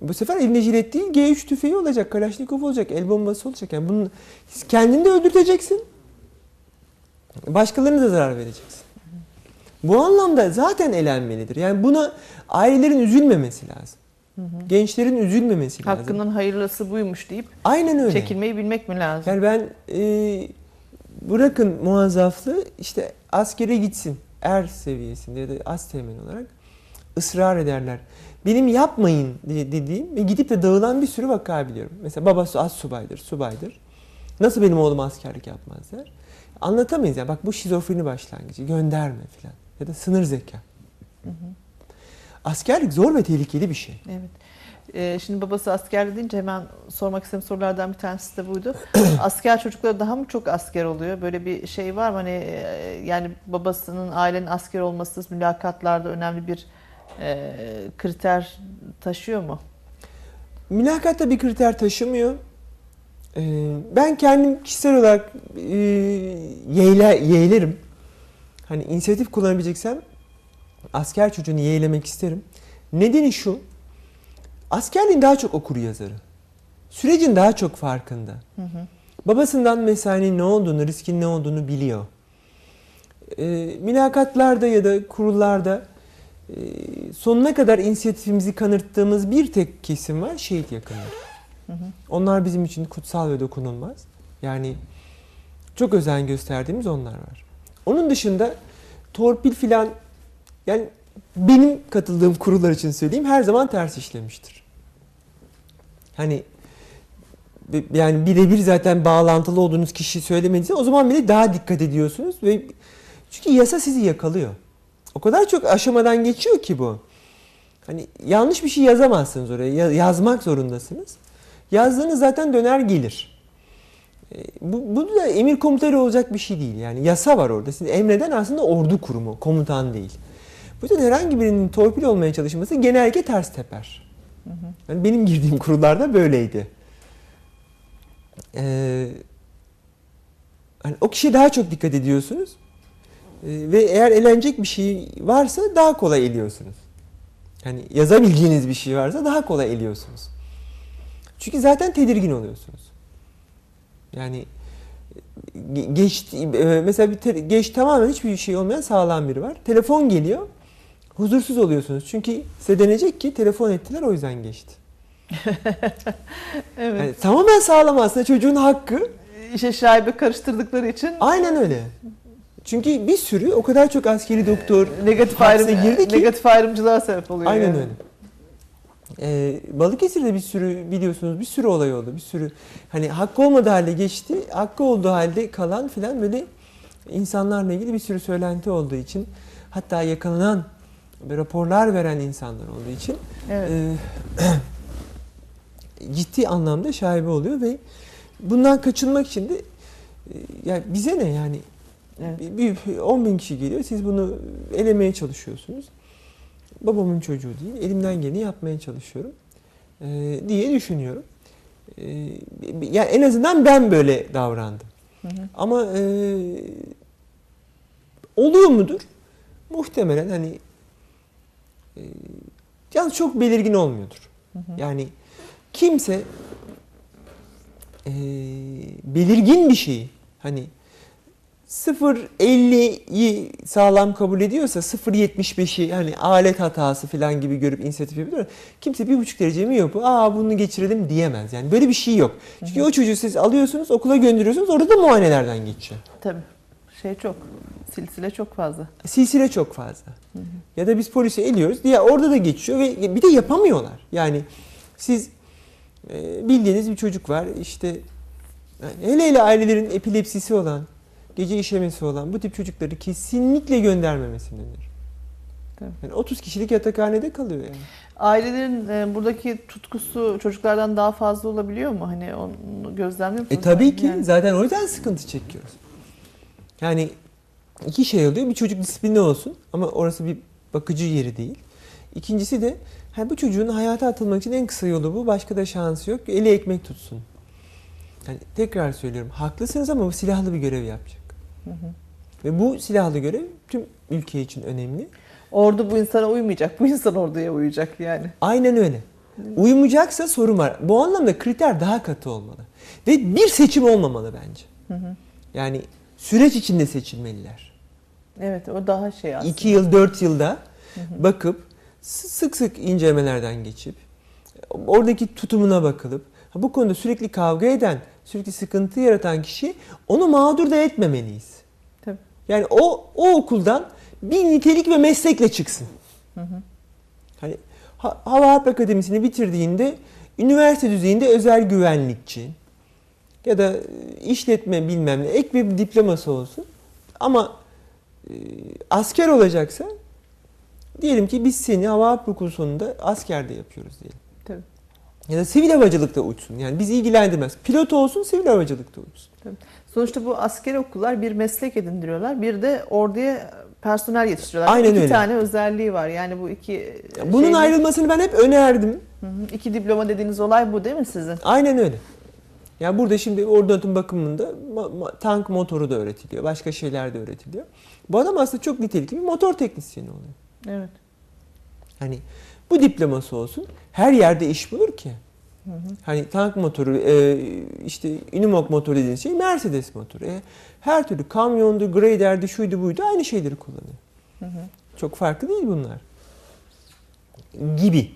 Bu sefer elinde jilet değil G3 tüfeği olacak, Kalaşnikov olacak, el bombası olacak. Yani bunu kendini de öldürteceksin. Başkalarına da zarar vereceksin. Bu anlamda zaten elenmelidir. Yani buna ailelerin üzülmemesi lazım. Hı hı. Gençlerin üzülmemesi lazım. Hakkının hayırlısı buymuş deyip Aynen öyle. çekilmeyi bilmek mi lazım? Yani ben e, bırakın muazzaflığı işte askere gitsin er seviyesinde ya da az teğmen olarak ısrar ederler. Benim yapmayın dediğim ve gidip de dağılan bir sürü vaka biliyorum. Mesela babası az subaydır, subaydır. Nasıl benim oğlum askerlik yapmaz der. Anlatamayız ya. Bak bu şizofreni başlangıcı. Gönderme falan. Ya da sınır zeka. Hı hı. Askerlik zor ve tehlikeli bir şey. Evet. Ee, şimdi babası asker deyince hemen sormak istediğim sorulardan bir tanesi de buydu. asker çocukları daha mı çok asker oluyor? Böyle bir şey var mı? Hani e, yani babasının ailenin asker olması mülakatlarda önemli bir e, kriter taşıyor mu? Mülakatta bir kriter taşımıyor. Ee, ben kendim kişisel olarak e, yeğle, yeğlerim. Hani inisiyatif kullanabileceksem asker çocuğunu yeğlemek isterim. Nedeni şu. Askerliğin daha çok okur yazarı. Sürecin daha çok farkında. Hı hı. Babasından mesai'nin ne olduğunu, riskin ne olduğunu biliyor. E, mülakatlarda ya da kurullarda e, sonuna kadar inisiyatifimizi kanırttığımız bir tek kesim var, şehit yakınları. Hı hı. Onlar bizim için kutsal ve dokunulmaz. Yani çok özen gösterdiğimiz onlar var. Onun dışında torpil filan yani benim katıldığım kurullar için söyleyeyim her zaman ters işlemiştir. Hani yani birebir zaten bağlantılı olduğunuz kişi söylemediyse o zaman bile daha dikkat ediyorsunuz ve çünkü yasa sizi yakalıyor. O kadar çok aşamadan geçiyor ki bu. Hani yanlış bir şey yazamazsınız oraya. Yazmak zorundasınız. Yazdığınız zaten döner gelir. E, bu, bu da emir komutanı olacak bir şey değil. Yani yasa var orada. Siz emreden aslında ordu kurumu, komutan değil. Bu yüzden herhangi birinin torpil olmaya çalışması genellikle ters teper. Yani benim girdiğim kurullarda böyleydi. Ee, hani o kişiye daha çok dikkat ediyorsunuz. Ee, ve eğer elenecek bir şey varsa daha kolay eliyorsunuz. Hani yazabileceğiniz bir şey varsa daha kolay eliyorsunuz. Çünkü zaten tedirgin oluyorsunuz. Yani geç mesela bir geç tamamen hiçbir şey olmayan sağlam biri var. Telefon geliyor huzursuz oluyorsunuz. Çünkü size denecek ki telefon ettiler o yüzden geçti. evet. Yani tamamen sağlam aslında çocuğun hakkı. İşe şaibe karıştırdıkları için. Aynen öyle. Çünkü bir sürü o kadar çok askeri doktor negatif ayrım girdi ki negatif ayrımcılığa sebep oluyor. Aynen yani. öyle. Ee, Balıkesir'de bir sürü biliyorsunuz bir sürü olay oldu. Bir sürü hani hakkı olmadığı halde geçti. Hakkı olduğu halde kalan filan böyle insanlarla ilgili bir sürü söylenti olduğu için hatta yakalanan raporlar veren insanlar olduğu için evet. e, ciddi anlamda şaibe oluyor ve bundan kaçınmak için de e, yani bize ne yani evet. bir, 10 bin kişi geliyor siz bunu elemeye çalışıyorsunuz. Babamın çocuğu değil elimden geleni yapmaya çalışıyorum e, diye düşünüyorum. E, yani en azından ben böyle davrandım. Hı hı. Ama e, oluyor mudur? Muhtemelen hani e, yalnız çok belirgin olmuyordur. Hı hı. Yani kimse e, belirgin bir şeyi hani 0.50'yi sağlam kabul ediyorsa 0.75'i hani alet hatası falan gibi görüp inisiyatif yapıyor. Kimse bir buçuk derece mi yok? Aa bunu geçirelim diyemez. Yani böyle bir şey yok. Çünkü hı hı. o çocuğu siz alıyorsunuz okula gönderiyorsunuz orada da muayenelerden geçiyor. Tabii. Şey çok. Silsile çok fazla. Silsile çok fazla. Hı hı. Ya da biz polise eliyoruz diye orada da geçiyor ve bir de yapamıyorlar. Yani siz e, bildiğiniz bir çocuk var işte yani hele hele ailelerin epilepsisi olan, gece işemesi olan bu tip çocukları kesinlikle göndermemesini öneririm. Yani 30 kişilik yatakhanede kalıyor yani. Ailelerin e, buradaki tutkusu çocuklardan daha fazla olabiliyor mu? Hani onu gözlemliyor musunuz? E tabii ki. Yani. Zaten o yüzden sıkıntı çekiyoruz. Yani iki şey oluyor. Bir çocuk disiplinli olsun ama orası bir bakıcı yeri değil. İkincisi de ha, bu çocuğun hayata atılmak için en kısa yolu bu. Başka da şansı yok. Eli ekmek tutsun. Yani tekrar söylüyorum. Haklısınız ama bu silahlı bir görev yapacak. Hı hı. Ve bu silahlı görev tüm ülke için önemli. Ordu bu insana uymayacak. Bu insan orduya uyacak yani. Aynen öyle. Uymayacaksa sorun var. Bu anlamda kriter daha katı olmalı. Ve bir seçim olmamalı bence. Hı hı. Yani süreç içinde seçilmeliler. Evet o daha şey aslında. 2 yıl 4 yılda bakıp sık sık incelemelerden geçip oradaki tutumuna bakılıp bu konuda sürekli kavga eden, sürekli sıkıntı yaratan kişi onu mağdur da etmemeliyiz. Tabii. Yani o o okuldan bir nitelik ve meslekle çıksın. Hı hı. Ha- Hava Harp Akademisi'ni bitirdiğinde üniversite düzeyinde özel güvenlikçi ya da e, işletme bilmem ne ek bir diploması olsun. Ama e, asker olacaksa diyelim ki biz seni Hava Harp askerde yapıyoruz diyelim. Tabii. Ya da sivil havacılıkta uçsun. Yani bizi ilgilendirmez. Pilot olsun, sivil havacılıkta uçsun. Sonuçta bu askeri okullar bir meslek edindiriyorlar. Bir de orduya personel yetiştiriyorlar. Aynen iki öyle. tane özelliği var. Yani bu iki Bunun şeyin- ayrılmasını ben hep önerdim. Hı hı. iki diploma dediğiniz olay bu değil mi sizin? Aynen öyle. Yani burada şimdi ordu anıtım bakımında tank motoru da öğretiliyor. Başka şeyler de öğretiliyor. Bu adam aslında çok nitelikli bir motor teknisyeni oluyor. Evet. Hani bu diploması olsun. Her yerde iş bulur ki. Hı hı. Hani tank motoru, e, işte Unimog motoru dediğiniz şey Mercedes motoru. E, her türlü kamyondu, graderdi, şuydu buydu aynı şeyleri kullanıyor. Hı hı. Çok farklı değil bunlar. Gibi.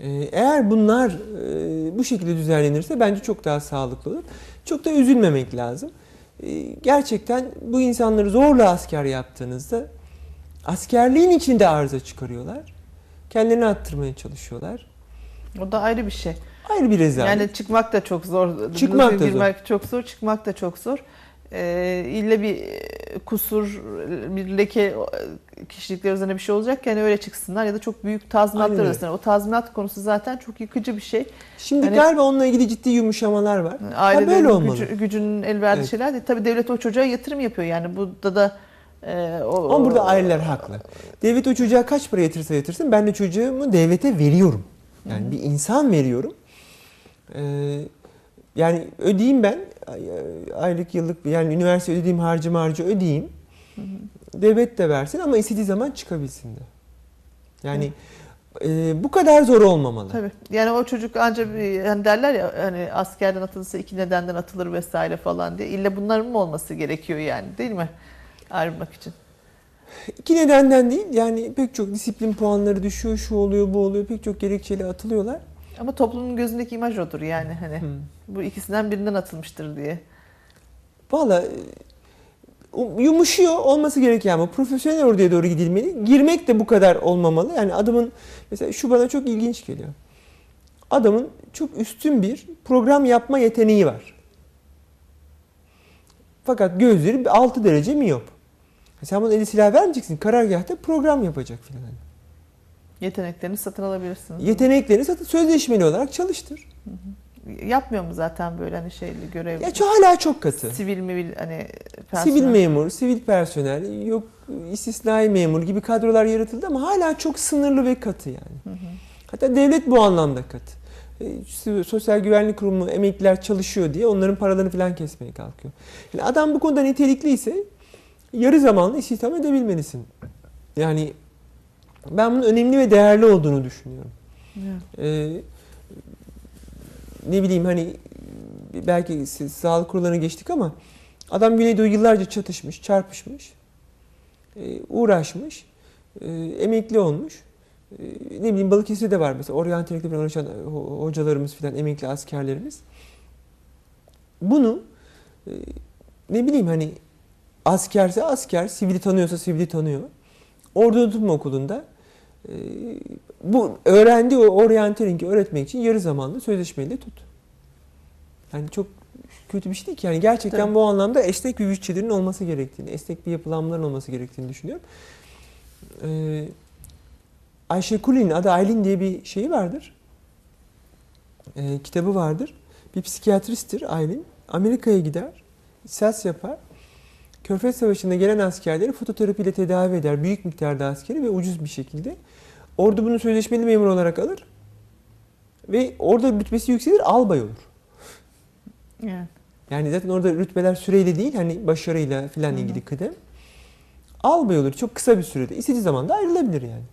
Ee, Eğer bunlar e, bu şekilde düzenlenirse bence çok daha sağlıklı olur. Çok da üzülmemek lazım. Ee, Gerçekten bu insanları zorla asker yaptığınızda askerliğin içinde arıza çıkarıyorlar. Kendilerini attırmaya çalışıyorlar. O da ayrı bir şey. Ayrı bir rezalet. Yani çıkmak da çok zor. Çıkmak da zor. Girmek çok zor, çıkmak da çok zor. Ee, ille bir kusur, bir leke e, kişilikler üzerine bir şey olacakken öyle çıksınlar ya da çok büyük tazminatlar ödesinler. O tazminat konusu zaten çok yıkıcı bir şey. Şimdi hani- galiba onunla ilgili ciddi yumuşamalar var. Ailelerin böyle olmalı. gücü- gücünün el verdiği Evet. şeyler değil. Tabii devlet o çocuğa yatırım yapıyor yani. Burada da e, o, Ama burada aileler haklı. Devlet o çocuğa kaç para yatırsa yatırsın ben de çocuğumu devlete veriyorum. Yani bir insan veriyorum. Ee, yani ödeyeyim ben aylık yıllık yani üniversite ödediğim harcama harcı ödeyeyim. Devlet de versin ama istediği zaman çıkabilsin de. Yani e, bu kadar zor olmamalı. Tabii. Yani o çocuk ancak bir- hani derler ya hani askerden atılırsa iki nedenden atılır vesaire falan diye. İlle bunların mı olması gerekiyor yani değil mi? Ayrılmak için. İki nedenden değil yani pek çok disiplin puanları düşüyor, şu oluyor, bu oluyor. Pek çok gerekçeli atılıyorlar. Ama toplumun gözündeki imaj odur yani hani. Hı. Bu ikisinden birinden atılmıştır diye. Valla e, yumuşuyor olması gereken ama profesyonel orduya doğru gidilmeli. Girmek de bu kadar olmamalı. Yani adamın mesela şu bana çok ilginç geliyor. Adamın çok üstün bir program yapma yeteneği var. Fakat gözleri 6 derece miyop. Sen buna eli silah vermeyeceksin. Karargahta program yapacak filan. Yeteneklerini satın alabilirsiniz. Yeteneklerini satıp sözleşmeli olarak çalıştır. Yapmıyor mu zaten böyle hani şeyli görev? Ya çok, hala çok katı. Sivil mi hani personel? Sivil memur, sivil personel, yok istisnai memur gibi kadrolar yaratıldı ama hala çok sınırlı ve katı yani. Hı hı. Hatta devlet bu anlamda katı. E, Sosyal Güvenlik Kurumu emekliler çalışıyor diye onların paralarını falan kesmeye kalkıyor. Yani adam bu konuda nitelikliyse yarı zamanlı istihdam edebilmelisin. Yani ben bunun önemli ve değerli olduğunu düşünüyorum. Evet. Ee, ne bileyim hani belki siz sağlık kurullarına geçtik ama adam Güneydoğu yıllarca çatışmış, çarpışmış, e, uğraşmış, e, emekli olmuş. E, ne bileyim Balıkesir'de var mesela oryantalikle uğraşan ho- hocalarımız falan emekli askerlerimiz. Bunu e, ne bileyim hani askerse asker, sivili tanıyorsa sivili tanıyor. Ordu Tutma Okulu'nda e, bu öğrendiği o oryantalingi öğretmek için yarı zamanlı sözleşmeyle tut. Yani çok kötü bir şey değil ki. Yani gerçekten Tabii. bu anlamda esnek bir bütçelerin olması gerektiğini, esnek bir yapılanmaların olması gerektiğini düşünüyorum. Ee, Ayşe Kulin'in adı Aylin diye bir şeyi vardır. Ee, kitabı vardır. Bir psikiyatristtir Aylin. Amerika'ya gider. Ses yapar. Körfez Savaşı'nda gelen askerleri fototerapiyle tedavi eder. Büyük miktarda askeri ve ucuz bir şekilde. Ordu bunu sözleşmeli memur olarak alır. Ve orada rütbesi yükselir, albay olur. Evet. Yani zaten orada rütbeler süreyle değil, hani başarıyla filan ilgili kıdem. Albay olur çok kısa bir sürede. İstediği zaman da ayrılabilir yani.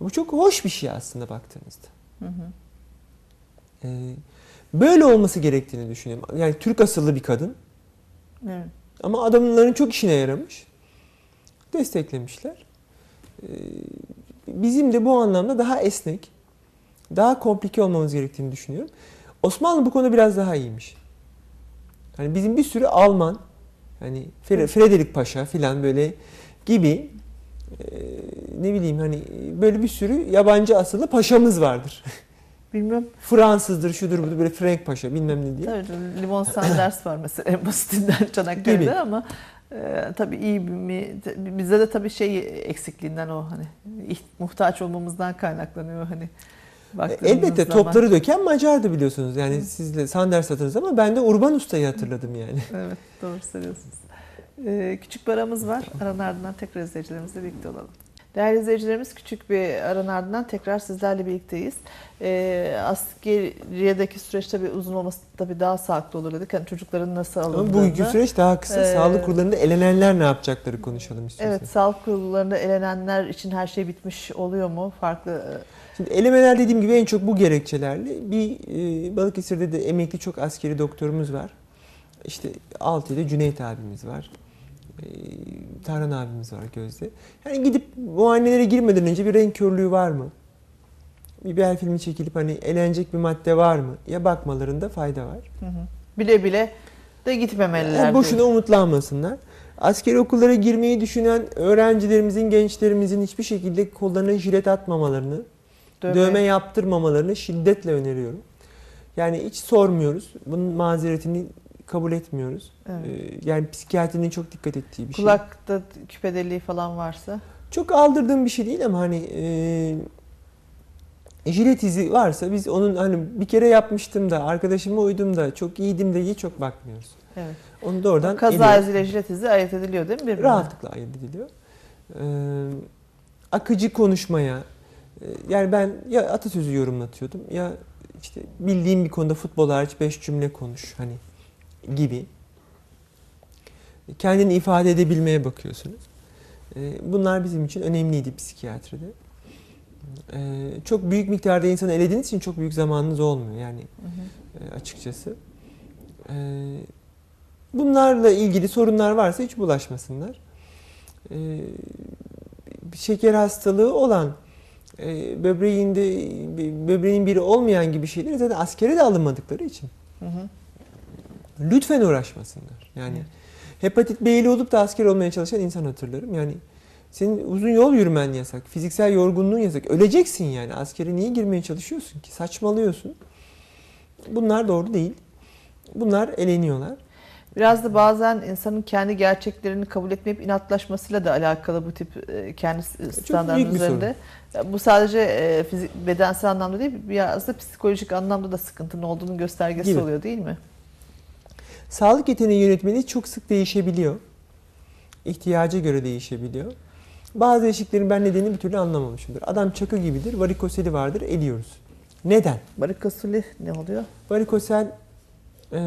Bu çok hoş bir şey aslında baktığınızda. Hı hı. Ee, böyle olması gerektiğini düşünüyorum. Yani Türk asıllı bir kadın. Evet. Ama adamların çok işine yaramış. Desteklemişler. Ee, Bizim de bu anlamda daha esnek, daha komplike olmamız gerektiğini düşünüyorum. Osmanlı bu konuda biraz daha iyiymiş. Hani bizim bir sürü Alman, hani Fre- Frederick Paşa filan böyle gibi e, ne bileyim hani böyle bir sürü yabancı asıllı paşamız vardır. Bilmem. Fransızdır, şudur budur böyle Frank Paşa bilmem ne diye. Tabii Limon Sanders var mesela en basitinden Çanakkale'de Gibi. ama e, tabii iyi mi? Bizde de tabii şey eksikliğinden o hani muhtaç olmamızdan kaynaklanıyor hani. baktığımız Elbette zaman. topları döken Macar'dı biliyorsunuz. Yani siz de Sanders hatırladınız ama ben de Urban Usta'yı hatırladım yani. Evet doğru söylüyorsunuz. Ee, küçük bir aramız var. Aranın ardından tekrar izleyicilerimizle birlikte olalım. Değerli izleyicilerimiz küçük bir aranın ardından tekrar sizlerle birlikteyiz. Ee, askeriyedeki süreç tabii uzun olması tabii daha sağlıklı olur dedik. Hani çocukların nasıl Ama alındığını. bugünkü süreç daha kısa. Ee, Sağlık kurullarında elenenler ne yapacakları konuşalım istiyorsanız. Evet sağlık kurullarında elenenler için her şey bitmiş oluyor mu? Farklı Şimdi elemeler dediğim gibi en çok bu gerekçelerle. Bir e, Balıkesir'de de emekli çok askeri doktorumuz var. İşte Altı'da Cüneyt abimiz var. E, Tarhan abimiz var Gözde. Yani gidip muayenelere girmeden önce bir renk körlüğü var mı? Bir bel filmi çekilip hani elenecek bir madde var mı? Ya bakmalarında fayda var. hı hı, bile bile de gitmemeliler. Yani boşuna diyor. umutlanmasınlar. Askeri okullara girmeyi düşünen öğrencilerimizin, gençlerimizin hiçbir şekilde kollarına jilet atmamalarını, Dövme- dövme yaptırmamalarını şiddetle öneriyorum. Yani hiç sormuyoruz. Bunun mazeretini kabul etmiyoruz. Evet. Ee, yani psikiyatrinin çok dikkat ettiği bir şey. Kulakta küpe deliği falan varsa. Çok aldırdığım bir şey değil ama hani e, jilet izi varsa biz onun hani bir kere yapmıştım da arkadaşıma uydum da çok iyiydim de diye çok bakmıyoruz. Evet. Onu da oradan Kaza eliyoruz. iziyle jilet izi ayırt ediliyor değil mi birbirinden? rahatlıkla ayırt ediliyor. Ee, akıcı konuşmaya e, yani ben ya atasözü yorumlatıyordum ya işte bildiğim bir konuda futbol hariç beş cümle konuş hani gibi. Kendini ifade edebilmeye bakıyorsunuz. Ee, bunlar bizim için önemliydi psikiyatride. Ee, çok büyük miktarda insanı elediğiniz için çok büyük zamanınız olmuyor yani Hı hı. e, açıkçası. Ee, Bunlarla ilgili sorunlar varsa hiç bulaşmasınlar. Şeker hastalığı olan, e, böbreğinde böbreğin biri olmayan gibi şeyleri zaten askere de alınmadıkları için Hı hı. Lütfen uğraşmasınlar. Yani Evet. hepatit B'li olup da asker olmaya çalışan insan hatırlarım. Yani senin uzun yol yürümen yasak, fiziksel yorgunluğun yasak. Öleceksin yani. Askere niye girmeye çalışıyorsun ki? Saçmalıyorsun. Bunlar doğru değil. Bunlar eleniyorlar. Biraz da bazen insanın kendi gerçeklerini kabul etmeyip inatlaşmasıyla da alakalı bu tip e, kendi bir üzerinde. Bu sadece e, fizik, bedensel anlamda değil, biraz da psikolojik anlamda da sıkıntının olduğunun göstergesi Gibi. oluyor değil mi? Sağlık yeteneği yönetmeliği çok sık değişebiliyor. İhtiyaca göre değişebiliyor. Bazı eşiklerin ben nedenini bir türlü anlamamışımdır. Adam çakı gibidir, varikoseli vardır, eliyoruz. Neden? Varikosuli ne oluyor? Varikosel e,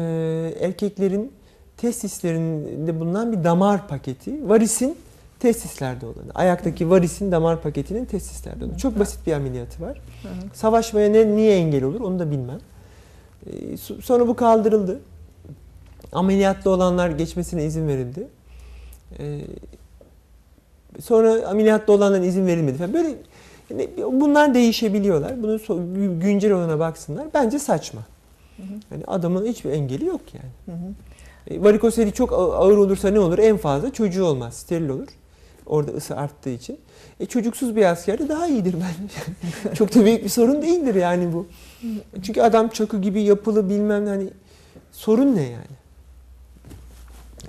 erkeklerin testislerinde bulunan bir damar paketi. Varisin testislerde olanı. Ayaktaki varisin damar paketinin testislerde olanı. Çok basit bir ameliyatı var. Hı hı. Savaşmaya ne, niye engel olur onu da bilmem. E, so- sonra bu kaldırıldı. Ameliyatlı olanlar geçmesine izin verildi. E, sonra ameliyatlı olanların izin verilmedi falan. Böyle yani bunlar değişebiliyorlar. Bunun güncel olana baksınlar. Bence saçma. Hı hı. Yani adamın hiçbir engeli yok yani. Hı hı. E, varikoseli çok ağır olursa ne olur? En fazla çocuğu olmaz. Steril olur. Orada ısı arttığı için. E, çocuksuz bir asker de daha iyidir bence. çok da büyük bir sorun değildir yani bu. Çünkü adam çakı gibi yapılı bilmem hani sorun ne yani?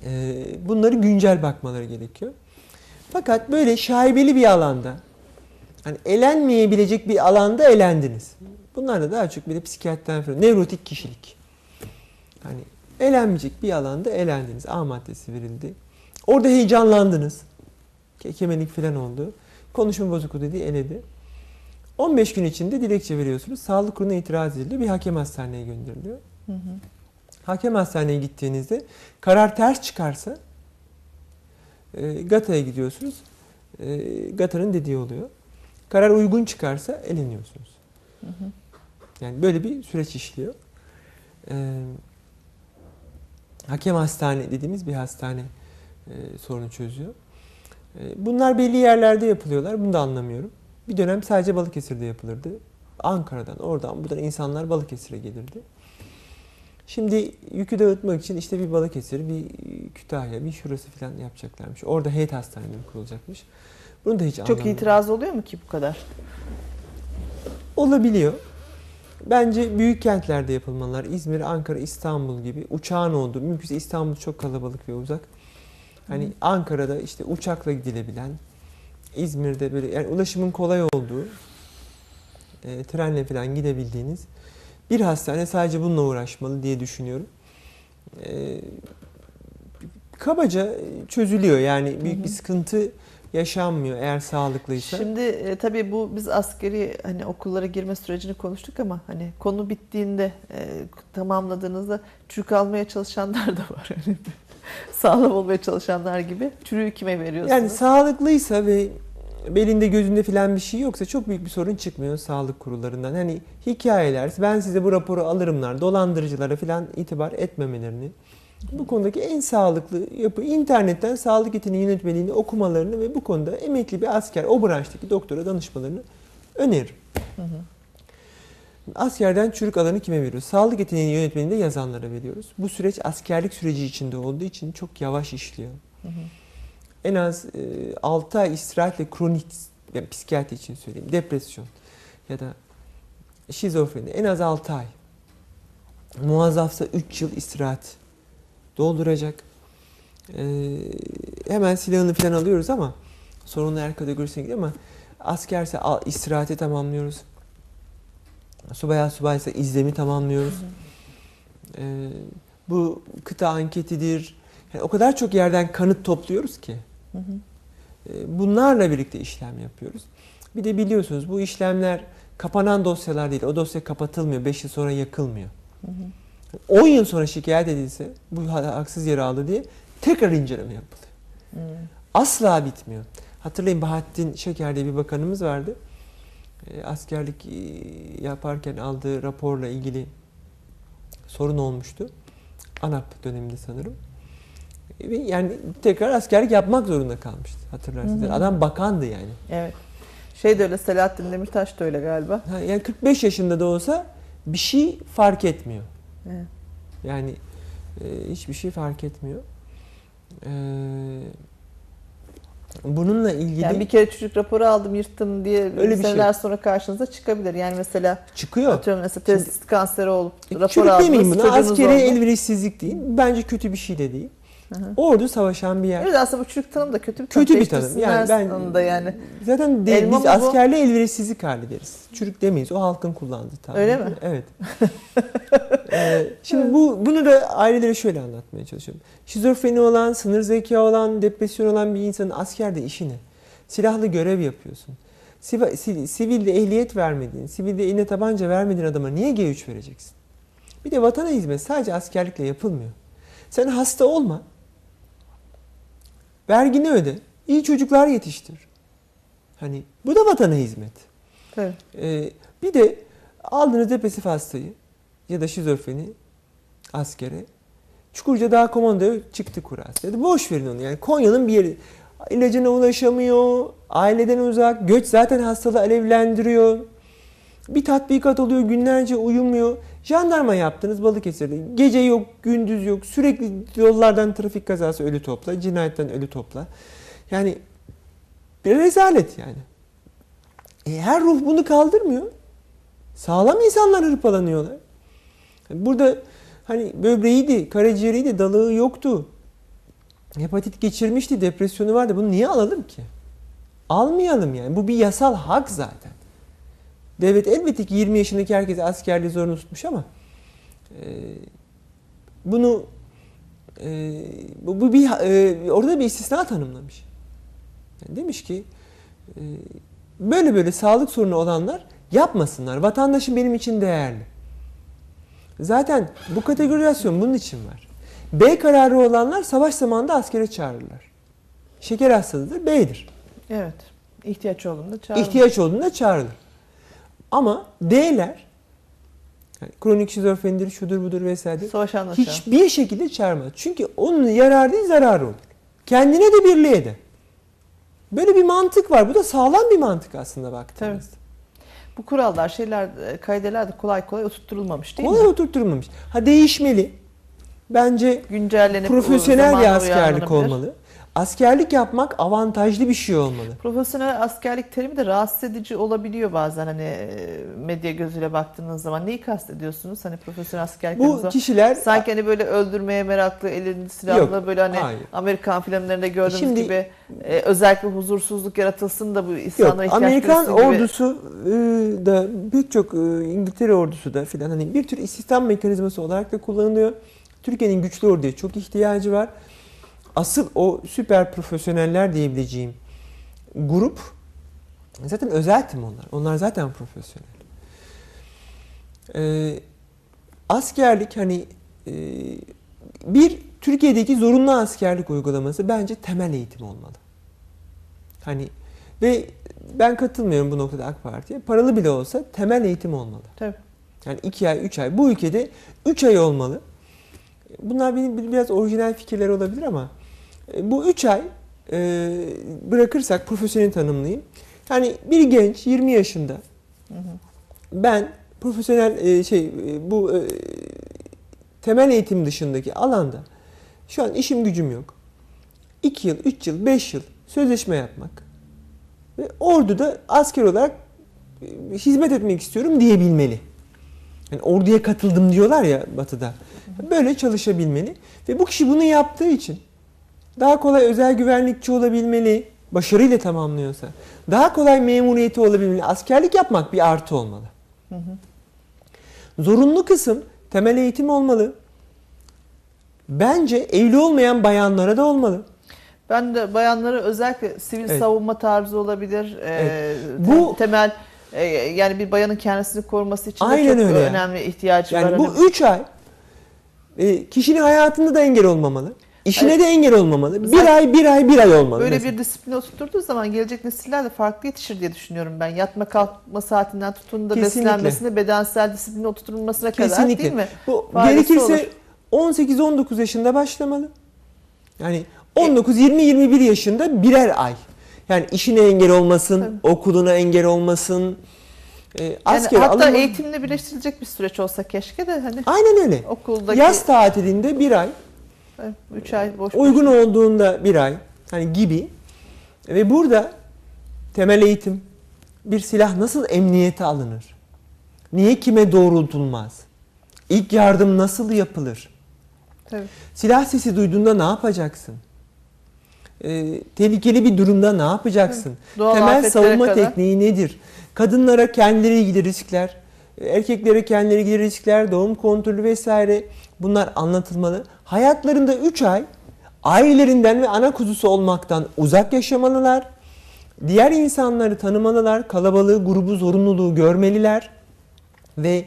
E, bunları güncel bakmaları gerekiyor. Fakat böyle şaibeli bir alanda hani elenmeyebilecek bir alanda elendiniz. Bunlar da daha çok bir de psikiyatriden falan. Nevrotik kişilik. Hani elenmeyecek bir alanda elendiniz. A maddesi verildi. Orada heyecanlandınız. Kekemelik falan oldu. Konuşma bozukluğu dedi eledi. 15 gün içinde dilekçe veriyorsunuz. Sağlık kuruluna itiraz ediliyor. Bir hakem hastaneye gönderiliyor. Hı hı. Hakem hastaneye gittiğinizde karar ters çıkarsa e, GATA'ya gidiyorsunuz. E, GATA'nın dediği oluyor. Karar uygun çıkarsa eleniyorsunuz. Hı hı. Yani böyle bir süreç işliyor. Ee, hakem hastane dediğimiz bir hastane e, sorunu çözüyor. E, bunlar belli yerlerde yapılıyorlar. Bunu da anlamıyorum. Bir dönem sadece Balıkesir'de yapılırdı. Ankara'dan, oradan, buradan insanlar Balıkesir'e gelirdi. Şimdi yükü dağıtmak için işte bir Balıkesir, bir Kütahya, bir şurası falan yapacaklarmış. Orada heyet hastaneleri kurulacakmış. Bunu da hiç Çok anlamadım. itiraz oluyor mu ki bu kadar? Olabiliyor. Bence büyük kentlerde yapılmalılar. İzmir, Ankara, İstanbul gibi uçağın olduğu. Mümkünse İstanbul çok kalabalık ve uzak. Hani Ankara'da işte uçakla gidilebilen, İzmir'de böyle yani ulaşımın kolay olduğu, e, trenle falan gidebildiğiniz bir hastane sadece bununla uğraşmalı diye düşünüyorum. E, kabaca çözülüyor yani büyük Hı hı. bir sıkıntı yaşanmıyor eğer sağlıklıysa. Şimdi e, tabii bu biz askeri hani okullara girme sürecini konuştuk ama hani konu bittiğinde e, tamamladığınızda çürük almaya çalışanlar da var. Hani sağlam olmaya çalışanlar gibi. Çürüğü kime veriyorsunuz? Yani sağlıklıysa ve belinde gözünde filan bir şey yoksa çok büyük bir sorun çıkmıyor sağlık kurullarından. Hani hikayeler, ben size bu raporu alırımlar, dolandırıcılara filan itibar etmemelerini, bu konudaki en sağlıklı yapı internetten sağlık yeteneği yönetmeliğini okumalarını ve bu konuda emekli bir asker o branştaki doktora danışmalarını öneririm. Hı hı. Askerden çürük alanı kime veriyoruz? Sağlık yeteneği yönetmeliğinde yazanlara veriyoruz. Bu süreç askerlik süreci içinde olduğu için çok yavaş işliyor. Hı hı. En az e, 6 ay istirahatle kronik yani psikiyatri için söyleyeyim depresyon ya da şizofreni en az 6 ay. Muazzafsa 3 yıl istirahat dolduracak. E, hemen silahını falan alıyoruz ama sorunlu er kategorisine gidiyor ama askerse al, istirahati tamamlıyoruz. Subaya subaysa izlemi tamamlıyoruz. E, bu kıta anketidir. Yani o kadar çok yerden kanıt topluyoruz ki. Hı hı. E, Bunlarla birlikte işlem yapıyoruz. Bir de biliyorsunuz bu işlemler kapanan dosyalar değil. O dosya kapatılmıyor. 5 yıl sonra yakılmıyor. Hı hı. 10 yıl sonra şikayet edilse bu ha- haksız yere aldı diye tekrar inceleme yapılıyor. Hı. Asla bitmiyor. Hatırlayın Bahattin Şeker diye bir bakanımız vardı. E, askerlik e, yaparken aldığı raporla ilgili sorun olmuştu. ANAP döneminde sanırım. Yani tekrar askerlik yapmak zorunda kalmıştı hatırlarsınız. Hı hı. Adam bakandı yani. Evet. Şey de öyle Selahattin Demirtaş da öyle galiba. Ha, yani 45 yaşında da olsa bir şey fark etmiyor. Evet. Yani e, hiçbir şey fark etmiyor. E, bununla ilgili Yani bir kere çocuk raporu aldım yırttım diye Öyle bir şey seneler yok. sonra karşınıza çıkabilir. Yani mesela çıkıyor. atıyorum mesela testis kanseri olup E, rapor aldınız. demeyin buna. çocuğunuz Askeri oldu. elverişsizlik değil. Bence kötü bir şey de değil. Hı hı. Ordu savaşan bir yer. Evet aslında bu çürük tanım da kötü bir tanım. kötü bir tanım. Yani ben sonunda yani. zaten de, Elma biz bu? askerli elverişsizlik hali deriz. Çürük demeyiz. O halkın kullandığı tabir. Öyle mi? Evet. Ee, şimdi bu bunu da ailelere şöyle anlatmaya çalışıyorum. Şizofreni olan, sınır zeka olan, depresyon olan bir insanın askerde işi ne? Silahlı görev yapıyorsun. Siva- si- Sivilde ehliyet vermediğin, sivilde eline tabanca vermediğin adama niye G3 vereceksin? Bir de vatana hizmet sadece askerlikle yapılmıyor. Sen hasta olma. Vergini öde. iyi çocuklar yetiştir. Hani bu da vatana hizmet. Tabii. Ee, bir de aldığınız depresif hastayı ya da şizofreni askere Çukurca Dağ Komando'ya çıktı kurası. Ya da boş verin onu yani Konya'nın bir yeri. İlacına ulaşamıyor, aileden uzak, göç zaten hastalığı alevlendiriyor. Bir tatbikat oluyor, günlerce uyumuyor. Jandarma yaptınız Balıkesir'de. Gece yok, gündüz yok. Sürekli yollardan trafik kazası ölü topla, cinayetten ölü topla. Yani bir rezalet yani. E, her ruh bunu kaldırmıyor. Sağlam insanlar hırpalanıyorlar. Burada hani böbreğiydi, karaciğeriydi, dalığı yoktu. Hepatit geçirmişti, depresyonu vardı. Bunu niye alalım ki? Almayalım yani. Bu bir yasal hak zaten. Devlet elbette ki 20 yaşındaki herkese askerliği zorunlu tutmuş ama e, bunu e, bu, bu bir e, orada bir istisna tanımlamış. Yani demiş ki e, böyle böyle sağlık sorunu olanlar yapmasınlar. Vatandaşım benim için değerli. Zaten bu kategorizasyon bunun için var. B kararı olanlar savaş zamanında askere çağırırlar. Şeker hastalığıdır, B'dir. Evet. İhtiyaç olduğunda çağırın. İhtiyaç olduğunda çağrılır. Ama D'ler yani kronik şizofrenidir, şudur budur vesairedir. Savaş anlaşalım. Hiçbir şekilde çağırmaz. Çünkü onun yararı değil zararı olur. Kendine de birliğe de. Böyle bir mantık var. Bu da sağlam bir mantık aslında baktığınızda. Bu kurallar, şeyler, e, kaideler de kolay kolay oturtturulmamış değil Kolay mi? oturtturulmamış. Ha değişmeli. Bence Güncellenip profesyonel bir askerlik olmalı. Askerlik yapmak avantajlı bir şey olmalı. Profesyonel askerlik terimi de rahatsız edici olabiliyor bazen hani e, medya gözüyle baktığınız zaman. Neyi kastediyorsunuz? Hani profesyonel askerlik Bu zaman kişiler sanki hani böyle öldürmeye meraklı, elinde silahla Yok, böyle hani hayır. Amerikan filmlerinde gördüğümüz Şimdi- gibi e, özellikle huzursuzluk yaratılsın da bu insanlara ihtiyaç Amerikan duysun gibi. ordusu e, da birçok e, İngiltere ordusu da filan hani bir tür istihdam mekanizması olarak da kullanılıyor. Türkiye'nin güçlü orduya çok ihtiyacı var. Asıl o süper profesyoneller diyebileceğim grup zaten özel tim onlar. Onlar zaten profesyonel. E, askerlik hani e, bir Türkiye'deki zorunlu askerlik uygulaması bence temel eğitim olmalı. Hani ve ben katılmıyorum bu noktada AK Parti'ye. Paralı bile olsa temel eğitim olmalı. Tabii. Yani iki ay, üç ay. Bu ülkede üç ay olmalı. Bunlar benim biraz orijinal fikirler olabilir ama bu üç ay e, bırakırsak profesyonel tanımlayayım. Yani bir genç 20 yaşında ben profesyonel e, şey e, bu e, temel eğitim dışındaki alanda şu an işim gücüm yok. 2 yıl, 3 yıl, 5 yıl sözleşme yapmak ve orduda asker olarak e, hizmet etmek istiyorum diyebilmeli. Yani orduya katıldım diyorlar ya batıda. Böyle çalışabilmeli ve bu kişi bunu yaptığı için daha kolay özel güvenlikçi olabilmeli, başarıyla tamamlıyorsa. Daha kolay memuriyeti olabilmeli. Askerlik yapmak bir artı olmalı. Hı hı. Zorunlu kısım temel eğitim olmalı. Bence evli olmayan bayanlara da olmalı. Ben de bayanları özellikle sivil Evet. savunma tarzı olabilir. Ee, Evet. tem- Bu- temel e, yani bir bayanın kendisini koruması için de Aynen çok öyle. önemli ihtiyacı var. Yani Hani bu 3 ay e, kişinin hayatında da engel olmamalı. İşine Evet. de engel olmamalı. Bir Zaten- ay, bir ay, bir ay olmalı. Böyle mesela. bir disipline oturtturduğu zaman gelecek nesiller de farklı yetişir diye düşünüyorum ben. Yatma kalkma saatinden tutun da Kesinlikle. beslenmesine, bedensel disipline oturtulmasına kadar Kesinlikle. değil mi? Bu Faydası gerekirse olur. 18-19 yaşında başlamalı. Yani 19-20-21 yaşında birer ay. Yani işine engel olmasın, okuluna engel olmasın. E, Yani hatta alımı- eğitimle birleştirilecek bir süreç olsa keşke de hani Aynen öyle. okuldaki Yaz tatilinde bir ay, 3 ay boş uygun olduğunda bir ay hani gibi ve burada temel eğitim bir silah nasıl emniyete alınır? Niye kime doğrultulmaz? İlk yardım nasıl yapılır? Tabii. Silah sesi duyduğunda ne yapacaksın? Ee, tehlikeli bir durumda ne yapacaksın? Doğal Temel savunma kadar. tekniği nedir? Kadınlara kendileri ilgili riskler, erkeklere kendileri ilgili riskler, doğum kontrolü vesaire bunlar anlatılmalı. Hayatlarında 3 ay ailelerinden ve ana kuzusu olmaktan uzak yaşamalılar. Diğer insanları tanımalılar, kalabalığı, grubu, zorunluluğu görmeliler ve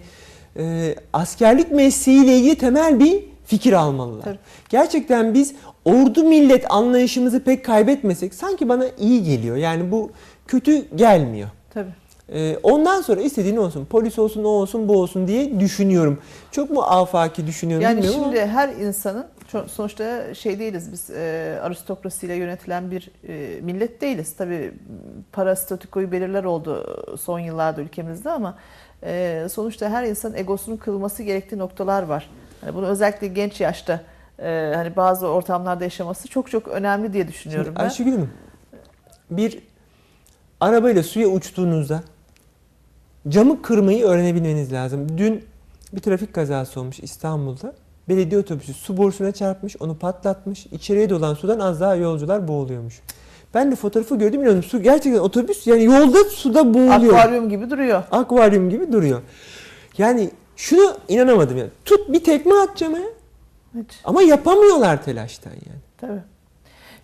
e, askerlik mesleğiyle ilgili temel bir fikir almalılar. Tabii. Gerçekten biz ordu millet anlayışımızı pek kaybetmesek sanki bana iyi geliyor. Yani bu kötü gelmiyor. Tabii. E, ondan sonra istediğin olsun, polis olsun, o olsun, bu olsun diye düşünüyorum. Çok mu afaki düşünüyorum Yani bilmiyorum şimdi ama her insanın sonuçta şey değiliz biz e, aristokrasiyle yönetilen bir e, millet değiliz. Tabii para statükoyu belirler oldu son yıllarda ülkemizde ama e, sonuçta her insanın egosunun kırılması gerektiği noktalar var. Yani bunu özellikle genç yaşta e, hani bazı ortamlarda yaşaması çok çok önemli diye düşünüyorum Şimdi ben. Ayşegül Hanım, bir arabayla suya uçtuğunuzda camı kırmayı öğrenebilmeniz lazım. Dün bir trafik kazası olmuş İstanbul'da. Belediye otobüsü su borusuna çarpmış, onu patlatmış. İçeriye dolan sudan az daha yolcular boğuluyormuş. Ben de fotoğrafı gördüm inanın su gerçekten otobüs yani yolda suda boğuluyor. Akvaryum gibi duruyor. Akvaryum gibi duruyor. Yani şunu inanamadım yani. Tut bir tekme atacağım ya. Hiç. Ama yapamıyorlar telaştan yani. Tabii. Yani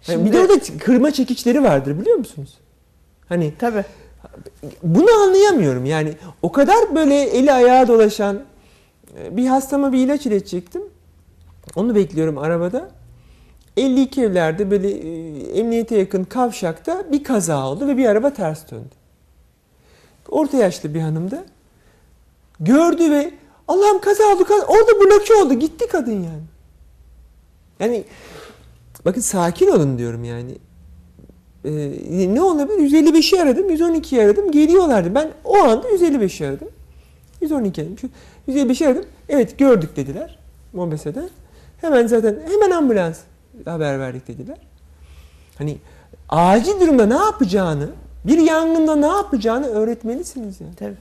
Şimdi, bir de orada kırma çekiçleri vardır biliyor musunuz? Hani tabii. Bunu anlayamıyorum yani o kadar böyle eli ayağı dolaşan e, bir hastama bir ilaç iletecektim. Onu bekliyorum arabada. 52 evlerde böyle e, emniyete yakın kavşakta bir kaza oldu ve bir araba ters döndü. Orta yaşlı bir hanımdı. Gördü ve Allah'ım kaza oldu, kaza. orada bloke oldu. Gitti kadın yani. Yani bakın sakin olun diyorum yani. Ee, ne olabilir? 155'i aradım, 112'yi aradım. Geliyorlardı. Ben o anda 155'i aradım. 112 aradım. Şu 155'i aradım. Evet gördük dediler. Mobese'de. Hemen zaten hemen ambulans haber verdik dediler. Hani acil durumda ne yapacağını, bir yangında ne yapacağını öğretmelisiniz yani. Tabii.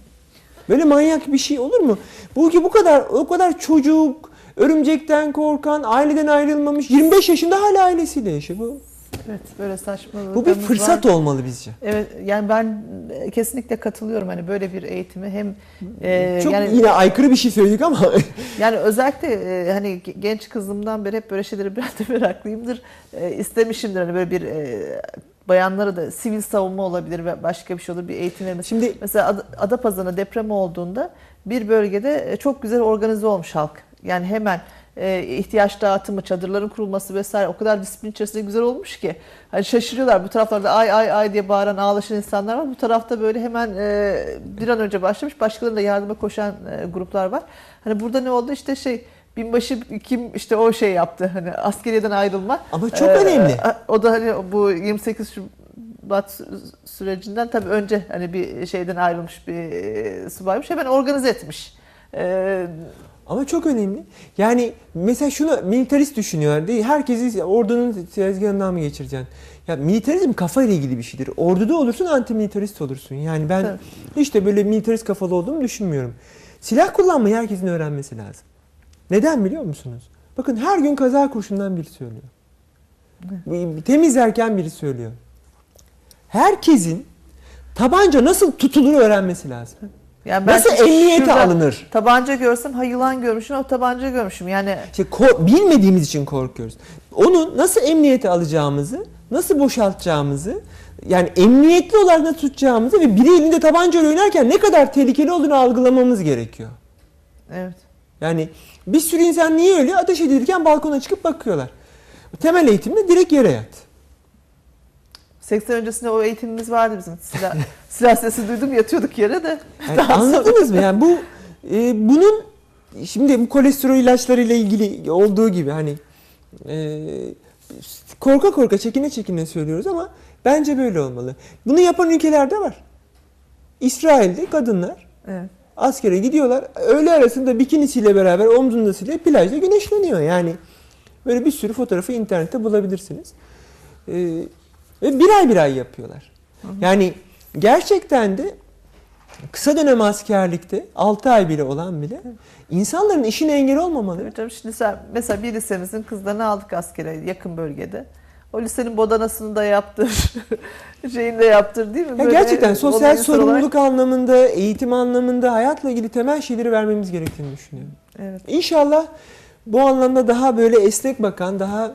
Böyle manyak bir şey olur mu? Bu ki bu kadar o kadar çocuk, örümcekten korkan, aileden ayrılmamış, 25 yaşında hala ailesiyle yaşıyor. Bu, Evet böyle saçmalıklarımız bu bir fırsat var. olmalı bizce. Evet yani ben e, kesinlikle katılıyorum hani böyle bir eğitimi hem e, Çok yani yine aykırı bir şey söyledik ama yani özellikle e, hani genç kızımdan beri hep böyle şeyleri biraz da meraklıyımdır. E, istemişimdir hani böyle bir e, bayanlara da sivil savunma olabilir ve başka bir şey olur bir eğitim vermesi. şimdi Mesela Ad- Adapazarı'na deprem olduğunda bir bölgede e, çok güzel organize olmuş halk. Yani hemen e, ihtiyaç dağıtımı, çadırların kurulması vesaire o kadar disiplin içerisinde güzel olmuş ki. Hani şaşırıyorlar bu taraflarda ay ay ay diye bağıran ağlaşan insanlar var. Bu tarafta böyle hemen e, bir an önce başlamış. Başkalarının da yardıma koşan e, gruplar var. Hani burada ne oldu işte şey binbaşı kim işte o şey yaptı hani askeriyeden ayrılma. ama çok Ee, önemli. O da hani bu 28 Şubat sü- sürecinden tabii önce hani bir şeyden ayrılmış bir e, subaymış. Hemen organize etmiş. Ee, Ama çok önemli. Yani mesela şunu militarist düşünüyorlar değil. Herkesi ordunun tezgahından mı geçireceksin? Ya militarizm kafa ile ilgili bir şeydir. Orduda olursun anti-militarist olursun. Yani ben Tabii. hiç de böyle militarist kafalı olduğumu düşünmüyorum. Silah kullanmayı herkesin öğrenmesi lazım. Neden biliyor musunuz? Bakın her gün kaza kurşundan biri söylüyor. Temizlerken biri söylüyor. Herkesin tabanca nasıl tutulur öğrenmesi lazım. Yani Nasıl emniyete alınır? Tabanca görsem ha yılan görmüşüm o tabanca görmüşüm. Yani İşte bilmediğimiz için korkuyoruz. Onu nasıl emniyete alacağımızı, nasıl boşaltacağımızı, yani emniyetli olarak nasıl tutacağımızı ve biri elinde tabancayla oynarken ne kadar tehlikeli olduğunu algılamamız gerekiyor. evet. Yani bir sürü insan niye öyle? Ateş edilirken balkona çıkıp bakıyorlar. Temel eğitimde direkt yere yat. 80 öncesinde o eğitimimiz vardı bizim. Silah, silah sesi duydum yatıyorduk yere de. Yani anladınız mı? Yani bu e, bunun şimdi bu kolesterol ilaçlarıyla ilgili olduğu gibi hani e, korka korka çekine çekine söylüyoruz ama bence böyle olmalı. Bunu yapan ülkelerde var. İsrail'de kadınlar Evet. askere gidiyorlar. Öğle arasında bikinisiyle beraber omzundasıyla plajda güneşleniyor. Yani böyle bir sürü fotoğrafı internette bulabilirsiniz. Ee, ve bir ay bir ay yapıyorlar. Yani gerçekten de kısa dönem askerlikte 6 ay bile olan bile insanların işine engel olmamalı. Tabii canım şimdi sen, mesela bir lisemizin kızlarını aldık askere yakın bölgede. O lisenin bodanasını da yaptır, şeyini de yaptır değil mi? Ya Böyle gerçekten sosyal organizasyon olarak- sorumluluk anlamında, eğitim anlamında, hayatla ilgili temel şeyleri vermemiz gerektiğini düşünüyorum. Evet. İnşallah bu anlamda daha böyle esnek bakan, daha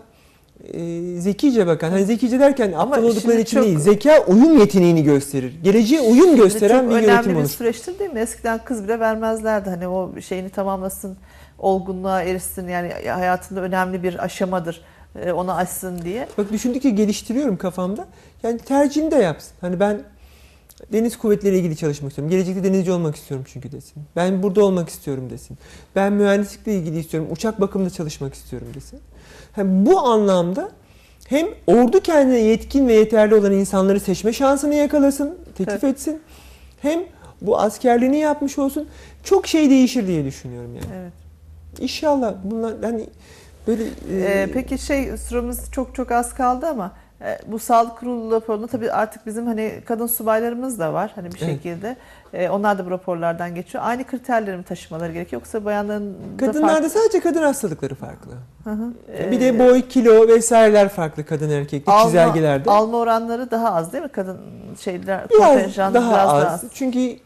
e, zekice bakan. Hani zekice derken aptal oldukları için çok- değil. Zeka uyum yeteneğini gösterir. Geleceğe uyum gösteren çok bir önemli yönetim bir olur. süreçtir değil mi? Eskiden kız bile vermezlerdi. Hani o şeyini tamamlasın, olgunluğa erişsin. Yani hayatında önemli bir aşamadır. e, Onu aşsın diye. Bak düşündükçe geliştiriyorum kafamda. Yani tercihini de yapsın. Hani ben deniz kuvvetleriyle ilgili çalışmak istiyorum. Gelecekte denizci olmak istiyorum çünkü desin. Ben burada olmak istiyorum desin. Ben mühendislikle ilgili istiyorum. Uçak bakımında çalışmak istiyorum desin. Yani bu anlamda hem ordu kendine yetkin ve yeterli olan insanları seçme şansını yakalasın, teklif Tabii. etsin. Hem bu askerliğini yapmış olsun. Çok şey değişir diye düşünüyorum yani. Evet. İnşallah bunlar hani böyle e, Ee, peki şey süremiz çok çok az kaldı ama e, bu sağlık kurulu raporunda tabii artık bizim hani kadın subaylarımız da var hani bir Evet. şekilde. E, onlar da bu raporlardan geçiyor. Aynı kriterleri mi taşımaları gerekiyor yoksa bayanların da Kadınlarda farklı? sadece kadın hastalıkları farklı. Hı hı. bir Ee, de boy, kilo vesaireler farklı kadın erkekte alma, çizelgelerde. alma oranları daha az değil mi kadın şeyler biraz daha biraz az. daha az. Çünkü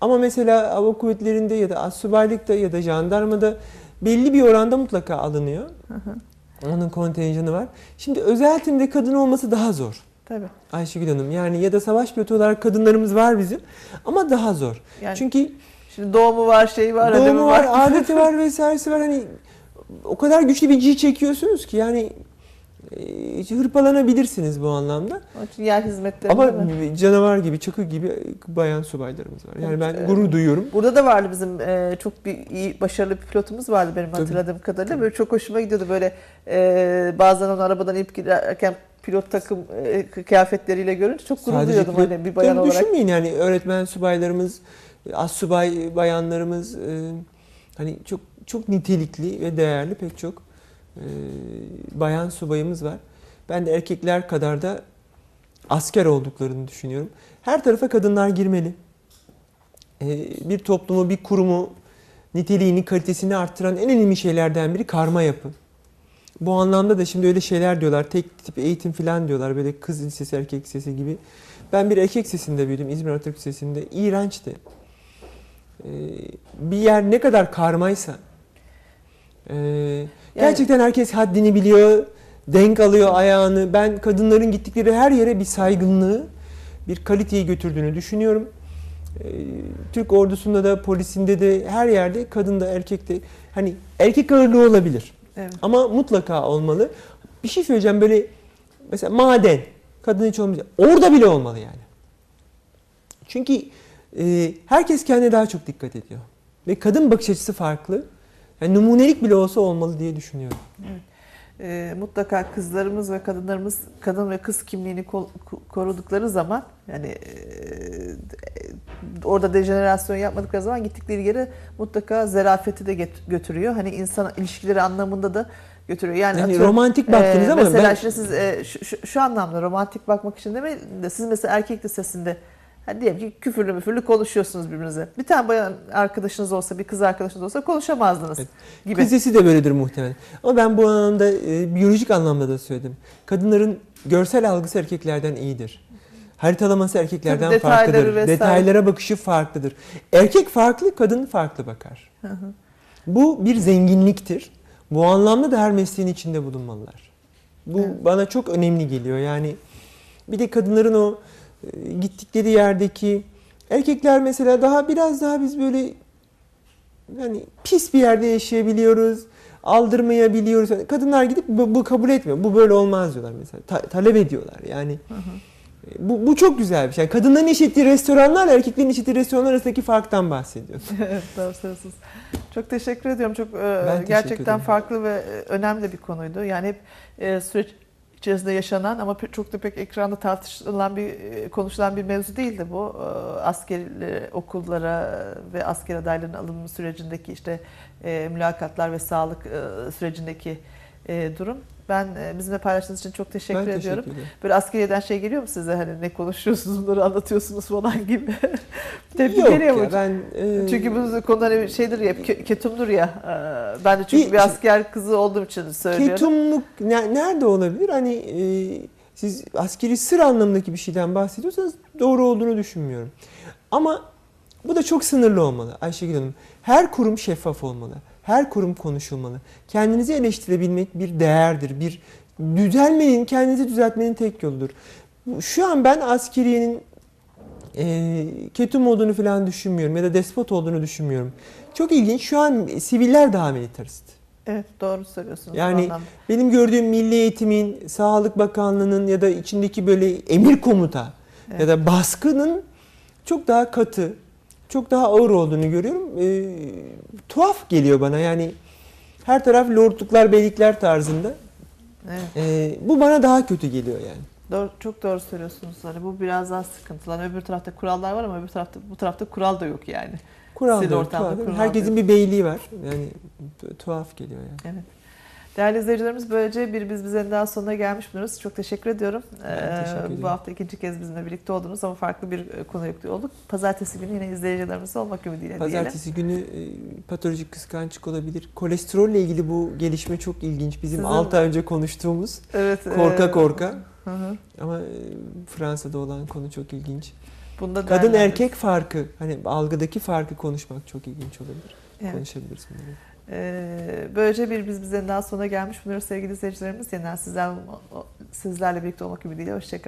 ama mesela hava kuvvetlerinde ya da astsubaylıkta ya da jandarmada belli bir oranda mutlaka alınıyor. Hı hı. Onun kontenjanı var. Şimdi özel timde kadın olması daha zor. Tabii. Ayşegül Hanım yani ya da savaş pilotu olarak kadınlarımız var bizim ama daha zor. Yani Çünkü şimdi doğumu var, şeyi var, doğumu var, adeti var vesairesi var. Hani o kadar güçlü bir G çekiyorsunuz ki yani e, hırpalanabilirsiniz bu anlamda. Yer hizmetleri Ama canavar gibi, çakı gibi bayan subaylarımız var. Yani ben Evet. gurur duyuyorum. Burada da vardı bizim e, çok bir iyi başarılı bir pilotumuz vardı benim Tabii. hatırladığım kadarıyla. Böyle çok hoşuma gidiyordu böyle e, bazen onu arabadan inip giderken pilot takım e, kıyafetleriyle görünce çok gurur Sadece duyuyordum pilot- hani bir bayan olarak. Düşünmeyin yani öğretmen subaylarımız, az subay bayanlarımız e, hani çok çok nitelikli ve değerli pek çok e, bayan subayımız var. Ben de erkekler kadar da asker olduklarını düşünüyorum. Her tarafa kadınlar girmeli. Ee, bir toplumu, bir kurumu niteliğini, kalitesini arttıran en önemli şeylerden biri karma yapı. Bu anlamda da şimdi öyle şeyler diyorlar. Tek tip eğitim falan diyorlar. Böyle kız lisesi, erkek lisesi gibi. Ben bir erkek lisesinde büyüdüm. İzmir Atatürk Lisesi'nde. İğrençti. Ee, bir yer ne kadar karmaysa ee, gerçekten herkes haddini biliyor. Denk alıyor ayağını. Ben kadınların gittikleri her yere bir saygınlığı, bir kaliteyi götürdüğünü düşünüyorum. Ee, Türk ordusunda da, polisinde de, her yerde kadın da erkek de hani erkek ağırlığı olabilir. Evet. Ama mutlaka olmalı. Bir şey söyleyeceğim böyle mesela maden kadın hiç olmayacak. Orada bile olmalı yani. Çünkü e, herkes kendine daha çok dikkat ediyor. Ve kadın bakış açısı farklı. Yani numunelik bile olsa olmalı diye düşünüyorum. E, mutlaka kızlarımız ve kadınlarımız kadın ve kız kimliğini korudukları zaman yani e, orada dejenerasyon yapmadıkları zaman gittikleri yere mutlaka zerafeti de get- götürüyor. Hani insan ilişkileri anlamında da götürüyor. Yani, Yani atıyorum, romantik baktınız e, ama mesela ben işte siz e, şu, şu, şu anlamda romantik bakmak için demeyin de siz mesela erkek lisesinde Hani diyelim ki küfürlü müfürlü konuşuyorsunuz birbirinize. Bir tane bayan arkadaşınız olsa, bir kız arkadaşınız olsa konuşamazdınız Evet. gibi. kız sesi de böyledir muhtemelen. Ama ben bu anlamda e, biyolojik anlamda da söyledim. Kadınların görsel algısı erkeklerden iyidir. Haritalaması erkeklerden Tabii detayları farklıdır. vesaire. Detaylara bakışı farklıdır. Erkek farklı, kadın farklı bakar. Hı hı. Bu bir zenginliktir. Bu anlamda da her mesleğin içinde bulunmalılar. Bu Evet. bana çok önemli geliyor. Yani bir de kadınların o gittikleri yerdeki erkekler mesela daha biraz daha biz böyle yani pis bir yerde yaşayabiliyoruz. Aldırmayabiliyoruz. Yani kadınlar gidip bu, bu kabul etmiyor. Bu böyle olmaz diyorlar mesela. Ta- talep ediyorlar. Yani Hı hı. e, bu, bu çok güzel bir şey. Yani kadınların işlettiği restoranlarla erkeklerin işlettiği restoranlar arasındaki farktan bahsediyor. evet, söylüyorsunuz. Çok teşekkür ediyorum. Çok e, gerçekten ederim. farklı ve e, önemli bir konuydu. Yani hep e, süreç içerisinde yaşanan ama çok da pek ekranda tartışılan bir e, konuşulan bir mevzu değildi bu. E, Asker e, okullara ve asker adaylarının alınma sürecindeki işte e, mülakatlar ve sağlık sürecindeki durum. Ben e, bizimle paylaştığınız için çok teşekkür ben ediyorum. teşekkür ederim. Böyle askeriyeden şey geliyor mu size hani ne konuşuyorsunuz bunları anlatıyorsunuz falan gibi. Tepki Yok geliyor mu? ben e, Çünkü bu konu hani şeydir ya, ke- ketumdur ya. Ee, Ben de çünkü Bir- bir asker kızı olduğum için söylüyorum. Ketumluk ne- nerede olabilir? Hani e, siz askeri sır anlamındaki bir şeyden bahsediyorsanız doğru olduğunu düşünmüyorum. Ama bu da çok sınırlı olmalı Ayşegül Hanım. Her kurum şeffaf olmalı. Her kurum konuşulmalı. Kendinizi eleştirebilmek bir değerdir. Bir düzelmenin, kendinizi düzeltmenin tek yoludur. Şu an ben askeriyenin e, ketum olduğunu falan düşünmüyorum ya da despot olduğunu düşünmüyorum. Çok ilginç. Şu an siviller daha militarist. Evet doğru söylüyorsunuz. Yani anlamda. benim gördüğüm Milli Eğitim'in, Sağlık Bakanlığı'nın ya da içindeki böyle emir komuta Evet. ya da baskının çok daha katı, çok daha ağır olduğunu görüyorum. Ee, tuhaf geliyor bana yani her taraf lordluklar, beylikler tarzında. Evet, Ee, bu bana daha kötü geliyor yani. doğru, çok doğru söylüyorsunuz. Hani bu biraz daha sıkıntılı. Hani öbür tarafta kurallar var ama öbür tarafta bu tarafta kural da yok yani. Kural da yok, kural Herkesin bir beyliği var. Yani tuhaf geliyor yani. Evet. Değerli izleyicilerimiz böylece bir biz bizenin daha sonuna gelmiş bulunuyoruz. Çok teşekkür ediyorum. Ben Ee, teşekkür ederim. bu hafta ikinci kez bizimle birlikte oldunuz ama farklı bir e, konu yüklü olduk. Pazartesi günü yine izleyicilerimiz olmak ümidiyle diyelim. Pazartesi günü e, patolojik kıskançlık olabilir. Kolesterolle ilgili bu gelişme çok ilginç. Bizim Sizin- 6 ay önce konuştuğumuz Evet. korka e, korka. Hı hı. Ama e, Fransa'da olan konu çok ilginç. Bunda Kadın erkek farkı, hani algıdaki farkı konuşmak çok ilginç olabilir. Evet. Konuşabiliriz bunları. Ee, böylece bir biz bizenin daha sonuna gelmiş bulunuyoruz sevgili izleyicilerimiz. Yeniden sizler, sizlerle birlikte olmak ümidiyle. Hoşçakalın.